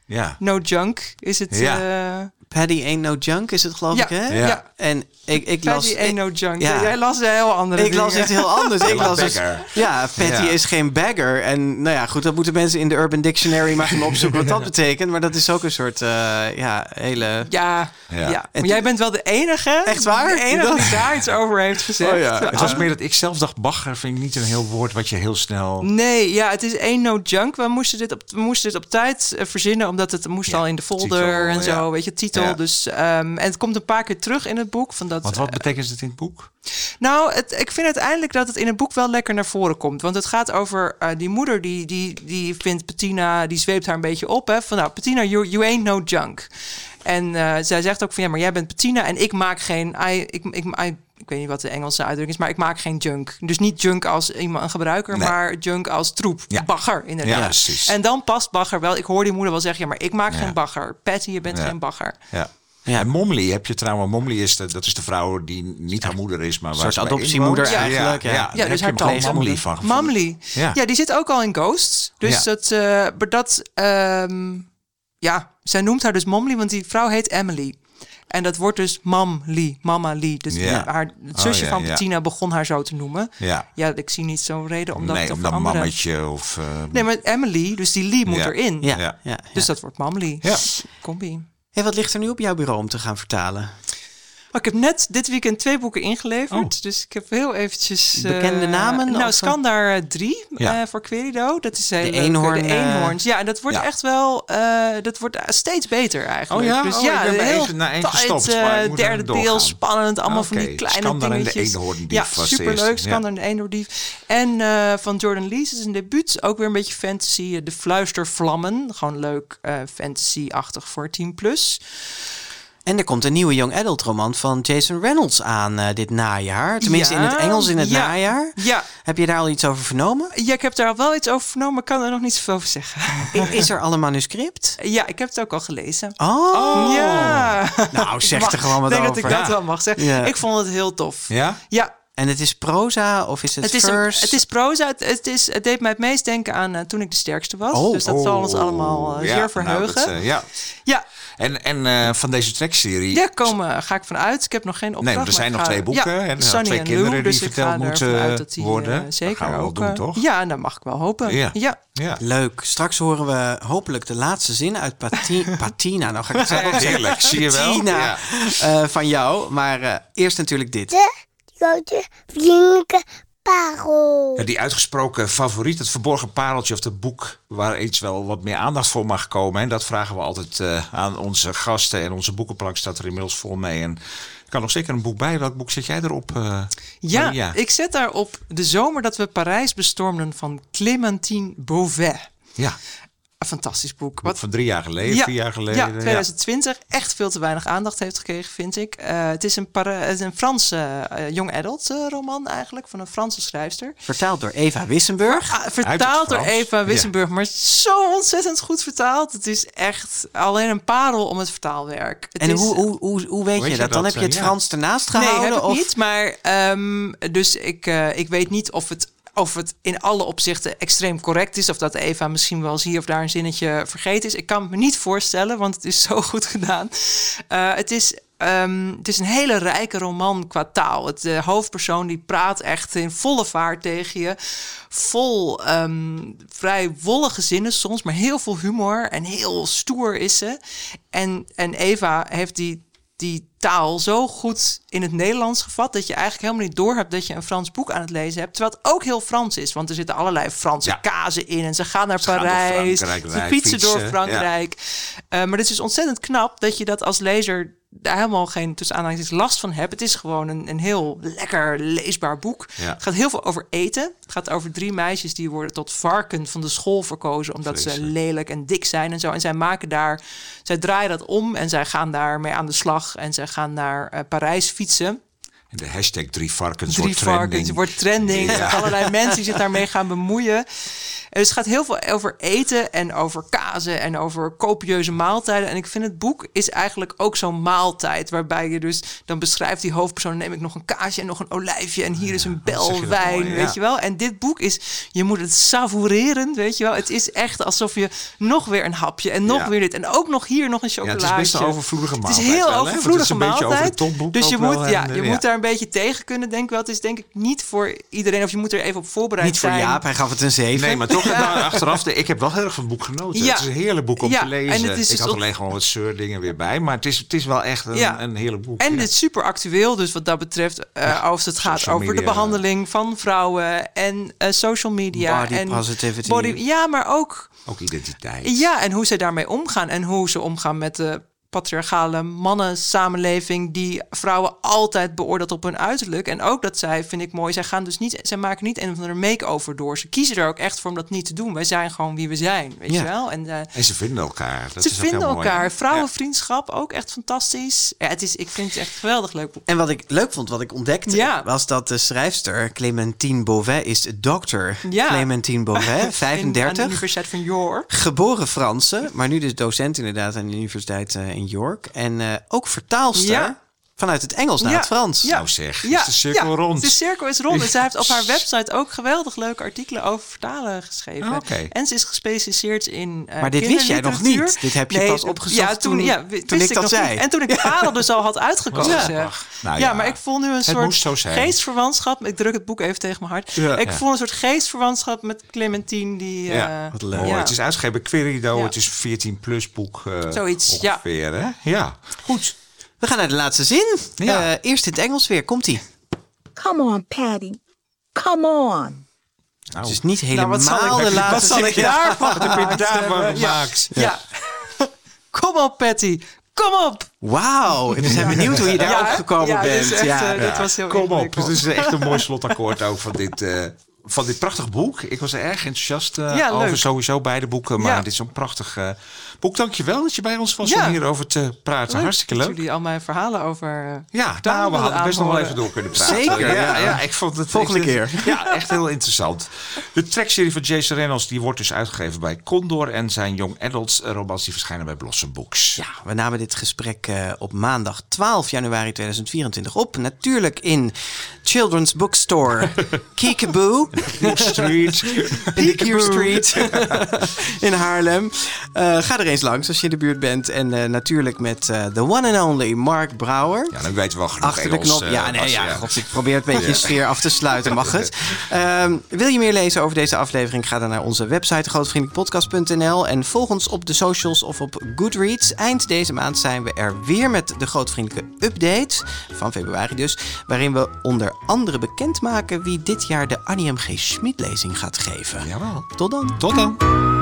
Ja. no junk is het. Ja. eh, Paddy ain't no junk is het geloof Ja. ik, hè? Ja. En ik, ik las... Patty ain't no junk. Ja. Jij las een heel andere Ik las iets heel anders. Ik las dus, ja, Patty Ja. is geen bagger. En nou ja, goed, dat moeten mensen in de Urban Dictionary maar gaan opzoeken wat dat betekent. Maar dat is ook een soort, eh, ja, hele... Ja, Ja. ja. En maar jij bent wel de enige. Echt waar? De enige die daar iets over heeft gezegd. Oh ja. Het was meer dat ik zelf dacht, bagger vind ik niet een heel woord wat je heel snel... Nee, ja, het is één no junk. We moesten dit op, we moesten dit op tijd eh, verzinnen, omdat het moest Ja, al in de folder titel, en zo, ja. weet je, titel. Ja. Dus, ehm, en het komt een paar keer terug in het boek. Van dat, Want wat betekent het in het boek? Nou, het, ik vind uiteindelijk dat het in het boek wel lekker naar voren komt. Want het gaat over eh, die moeder die, die, die vindt Bettina, die zweept haar een beetje op. Hè, van nou, Bettina, you, you ain't no junk. En eh, zij zegt ook van ja, maar jij bent Bettina en ik maak geen. I, ik, ik, I, ik weet niet wat de Engelse uitdrukking is, maar ik maak geen junk. Dus niet junk als iemand een gebruiker, Nee. maar junk als troep. Ja. Bagger, inderdaad. Ja, precies. En dan past bagger wel. Ik hoor die moeder wel zeggen, ja, maar ik maak Ja. geen bagger. Patty, je bent Ja. geen bagger. Ja. Ja. En Momley heb je trouwens. Momley is de, dat is de vrouw die niet haar moeder is, maar Een waar soort adoptiemoeder eigenlijk, ja. Ja, Ja, daar dus heb haar tante. Momley van. Ja. Ja. die zit ook al in Ghosts. Dus Ja. dat, eh, maar dat, ehm, ja, zij noemt haar dus Momli, want die vrouw heet Emily. En dat wordt dus Mam Lee, Mama Lee. Dus Ja. haar, het Oh, zusje ja, van ja. Bettina begon haar zo te noemen. Ja. Ja, ik zie niet zo'n reden om dat nee, te om dat veranderen. mammetje of... eh, Nee, maar Emily, dus die Lee moet Ja. erin. Ja, Ja. ja. ja. Dus dat wordt Mam Lee. Ja. Combi. Hey, wat ligt er nu op jouw bureau om te gaan vertalen? Maar ik heb net dit weekend twee boeken ingeleverd. Oh. Dus ik heb heel eventjes... eh, Bekende namen, Nou, of- Skandar 3 Ja. voor Querido. Dat is heel De leuk. eenhoorn, De eh, eenhoorns. Ja, en dat wordt ja. echt wel... eh, dat wordt steeds beter eigenlijk. Oh ja? Dus Oh, ja, ik ben heel één- naar één gestopt, eh, maar ik moet derde even deel, spannend. Allemaal van die kleine Skandar en de dingetjes. eenhoorndief Ja, superleuk. Skandar en de eenhoorndief. En eh, van Jordan Lees is een debuut. Ook weer een beetje fantasy. eh, De Fluistervlammen. Gewoon leuk eh, fantasy-achtig voor 10 plus. En er komt een nieuwe young adult roman van Jason Reynolds aan eh, dit najaar. Tenminste Ja, in het Engels in het ja, najaar. Ja, Heb je daar al iets over vernomen? Ja, ik heb daar al wel iets over vernomen, maar kan er nog niet zoveel over zeggen. Is er al een manuscript? Ja, ik heb het ook al gelezen. Oh, Ja. Nou, zeg Mag- er gewoon wat Ik denk over. dat ik dat wel mag zeggen. Ja. Ik vond het heel tof. Ja? Ja, En het is proza of is het, het is, een- verse? het is proza. Het, het, is, het deed mij het meest denken aan eh, toen ik de sterkste was. Oh, dus dat zal ons Oh, allemaal eh, ja, zeer nou, verheugen. dat, ja. ja, En, en eh, van deze trackserie... daar komen, ga ik vanuit. Ik heb nog geen opdracht. Nee, maar er zijn nog ga- twee boeken. Ja, en er zijn Sunny twee en kinderen Lou, die dus verteld moeten die, worden. eh, zeker dat gaan we wel ook, doen, eh, toch? Ja, en dat mag ik wel hopen. Ja. ja. Ja. Leuk. Straks horen we hopelijk de laatste zin uit Pati Patina. Nou ga ik het zelf ook zeggen. Heerlijk, zie je wel? Patina Ja. eh, van jou. Maar eh, eerst natuurlijk dit. De grote vriendelijke parel. Ja, die uitgesproken favoriet, het verborgen pareltje of het boek waar iets wel wat meer aandacht voor mag komen. En dat vragen we altijd eh, aan onze gasten. En onze boekenplank staat er inmiddels vol mee. En er kan nog zeker een boek bij. Welk boek zet jij erop? eh, Ja, Maria? ik zet daarop de zomer dat we Parijs bestormden van Clémentine Beauvais. Ja. Een fantastisch boek. Wat van drie jaar geleden, ja, vier jaar geleden. Ja, 2020. Echt veel te weinig aandacht heeft gekregen, vind ik. Eh, het is een, para- het is een Franse eh, young adult eh, roman eigenlijk, van een Franse schrijfster. Vertaald door Eva Wissenburg. Ah, vertaald door. Eva Wissenburg, maar zo ontzettend goed vertaald. Het is echt alleen een parel om het vertaalwerk. Het En is, hoe, hoe, hoe, hoe weet je je dat? Dan heb je het ja. Frans ernaast Nee, gehouden? heb ik of... niet. Maar ehm, dus ik, eh, ik weet niet of het, of het in alle opzichten extreem correct is. Of dat Eva misschien wel eens hier of daar een zinnetje vergeten is. Ik kan me niet voorstellen, want het is zo goed gedaan. Eh, het is. ehm, het is een hele rijke roman qua taal. Het, de hoofdpersoon die praat echt in volle vaart tegen je. Vol ehm, vrij wollige zinnen soms, maar heel veel humor. En heel stoer is ze. En, en Eva heeft die die taal zo goed in het Nederlands gevat dat je eigenlijk helemaal niet doorhebt dat je een Frans boek aan het lezen hebt, terwijl het ook heel Frans is, want er zitten allerlei Franse Ja. kazen in en ze gaan naar Ze Parijs, ze fietsen door Frankrijk. Eh, maar het is ontzettend knap dat je dat als lezer daar helemaal geen tussen aanhalingstekens last van hebt. Het is gewoon een, een heel lekker leesbaar boek. Ja. Het gaat heel veel over eten. Het gaat over drie meisjes die worden tot varken van de school verkozen omdat ze lelijk en dik zijn en zo. En zij maken daar, zij draaien dat om en zij gaan daarmee aan de slag en zij gaan naar eh, Parijs fietsen. En de hashtag drie varkens Drie wordt trending. varkens, wordt trending. Zijn allerlei mensen die zich daarmee gaan bemoeien. En Dus het gaat heel veel over eten en over kazen en over copieuze maaltijden. En ik vind het boek is eigenlijk ook zo'n maaltijd. Waarbij je dus, dan beschrijft die hoofdpersoon... neem ik nog een kaasje en nog een olijfje en hier is een wat zeg bel je dat wijn, mooi, ja. weet je wel. En dit boek is, je moet het savoureren, weet je wel. Het is echt alsof je nog weer een hapje en nog Ja. weer dit. En ook nog hier nog een Ja, chocolaatje. het is best een overvloedige Het maaltijd. is heel overvloedige Het is een beetje over maaltijd. dus je moet, ja, je eh, moet daar een beetje tegen kunnen denken. Wel, het is denk ik niet voor iedereen. Of je moet er even op voorbereid Niet voor zijn. Jaap, hij gaf het een 7. Nee, maar toch nou, achteraf, de- ik heb wel heel erg van het boek genoten. Ja. Het is een heerlijk boek om te lezen. en het is ik dus had alleen gewoon wat zeurdingen weer bij. Maar het is, het is wel echt een, een heerlijk boek. En dit is super actueel, dus wat dat betreft, eh, als het gaat over de behandeling van vrouwen en eh, social media. Body en positivity. Body, ja, maar ook Ook identiteit. Ja, en hoe zij daarmee omgaan. En hoe ze omgaan met de patriarchale mannen-samenleving... die vrouwen altijd beoordeelt op hun uiterlijk. En ook dat zij, vind ik mooi, zij, gaan dus niet, zij maken niet een of andere make-over door. Ze kiezen er ook echt voor om dat niet te doen. Wij zijn gewoon wie we zijn, weet Ja. je wel? En, eh, En ze vinden elkaar. Dat ze is vinden elkaar. Vrouwenvriendschap, ook echt fantastisch. Ja, het is, ik vind het echt geweldig leuk. En wat ik leuk vond, wat ik ontdekte, Ja. was dat de schrijfster Clementine Beauvais is dokter. Ja. Clementine Beauvais, In, aan 35. de Universiteit van York. Geboren Franse, maar nu dus docent inderdaad aan de universiteit eh, in York. En eh, ook vertaalster. Vanuit het Engels naar Ja. het Frans. Ja. Nou zeg, is de cirkel ja, rond. De cirkel is rond. En zij heeft op haar website ook geweldig leuke artikelen over vertalen geschreven. Ah, oké. En ze is gespecialiseerd in. eh, Maar dit wist jij nog niet. Dit heb je pas opgezocht ja, toen, toen- ja, toen wist ik dat nog zei. niet. En toen ik de verhalen dus al had uitgekozen. Ja. Ja, Nou ja, maar ik voel nu een het moest zo soort zijn. geestverwantschap. Ik druk het boek even tegen mijn hart. Ja. ik Ja. voel een soort geestverwantschap met Clementine. Die, Ja, eh, wat leuk. Mooi. ja. Het is uitgegeven Querido. Ja. Het is een 14 plus boek. eh, Zoiets, ja. ongeveer, Hè? Ja, goed. We gaan naar de laatste zin. Ja. Eh, eerst in het Engels weer. Komt-ie. Come on, Patty. Come on. Nou, Het is niet Nou, helemaal wat zal ik, de wat laatste zal ik zin. daarvan wat daarvan hebben? Ja. Ja. Kom op, Patty. Kom op. Wauw, we zijn benieuwd hoe je daar Ja, ook hè? gekomen Ja, dit bent. echt, ja. dit was heel Kom op, ingewikkeld. het is echt een mooi slotakkoord ook van dit, eh, van dit prachtig boek. Ik was er erg enthousiast eh, Ja, over leuk. sowieso beide boeken. Maar Ja. dit is zo'n prachtig eh, boek. Dankjewel dat je bij ons was Ja. om hierover te praten. Hartstikke dat leuk. jullie al mijn verhalen over... eh, Ja, Daar nou, we hadden best nog wel even door kunnen praten. Zeker, Ja, ja. ja, ik vond het Volgende keer. Ja, echt heel interessant. De trackserie van Jason Reynolds die wordt dus uitgegeven bij Condor. En zijn Young Adults romans die verschijnen bij Blossom Books. Ja, we namen dit gesprek eh, op maandag 12 januari 2024 op. Natuurlijk in Children's Bookstore Kiekaboo. Street. Peekaboo Street in Haarlem. Eh, ga er eens langs als je in de buurt bent. En eh, natuurlijk met eh the one and only Mark Brouwer. Ja, dan weten we wel genoeg Achter de knop. eh, Ja, nee, Bas, ja, God, ik probeer het een beetje Ja. sfeer af te sluiten. Mag het? Ehm, wil je meer lezen over deze aflevering? Ga dan naar onze website grootvriendelijkpodcast.nl en volg ons op de socials of op Goodreads. Eind deze maand zijn we er weer met de grootvriendelijke update van februari dus, waarin we onder andere bekendmaken wie dit jaar de Annie M. G. Schmid lezing gaat geven. Jawel. Tot dan. Tot dan.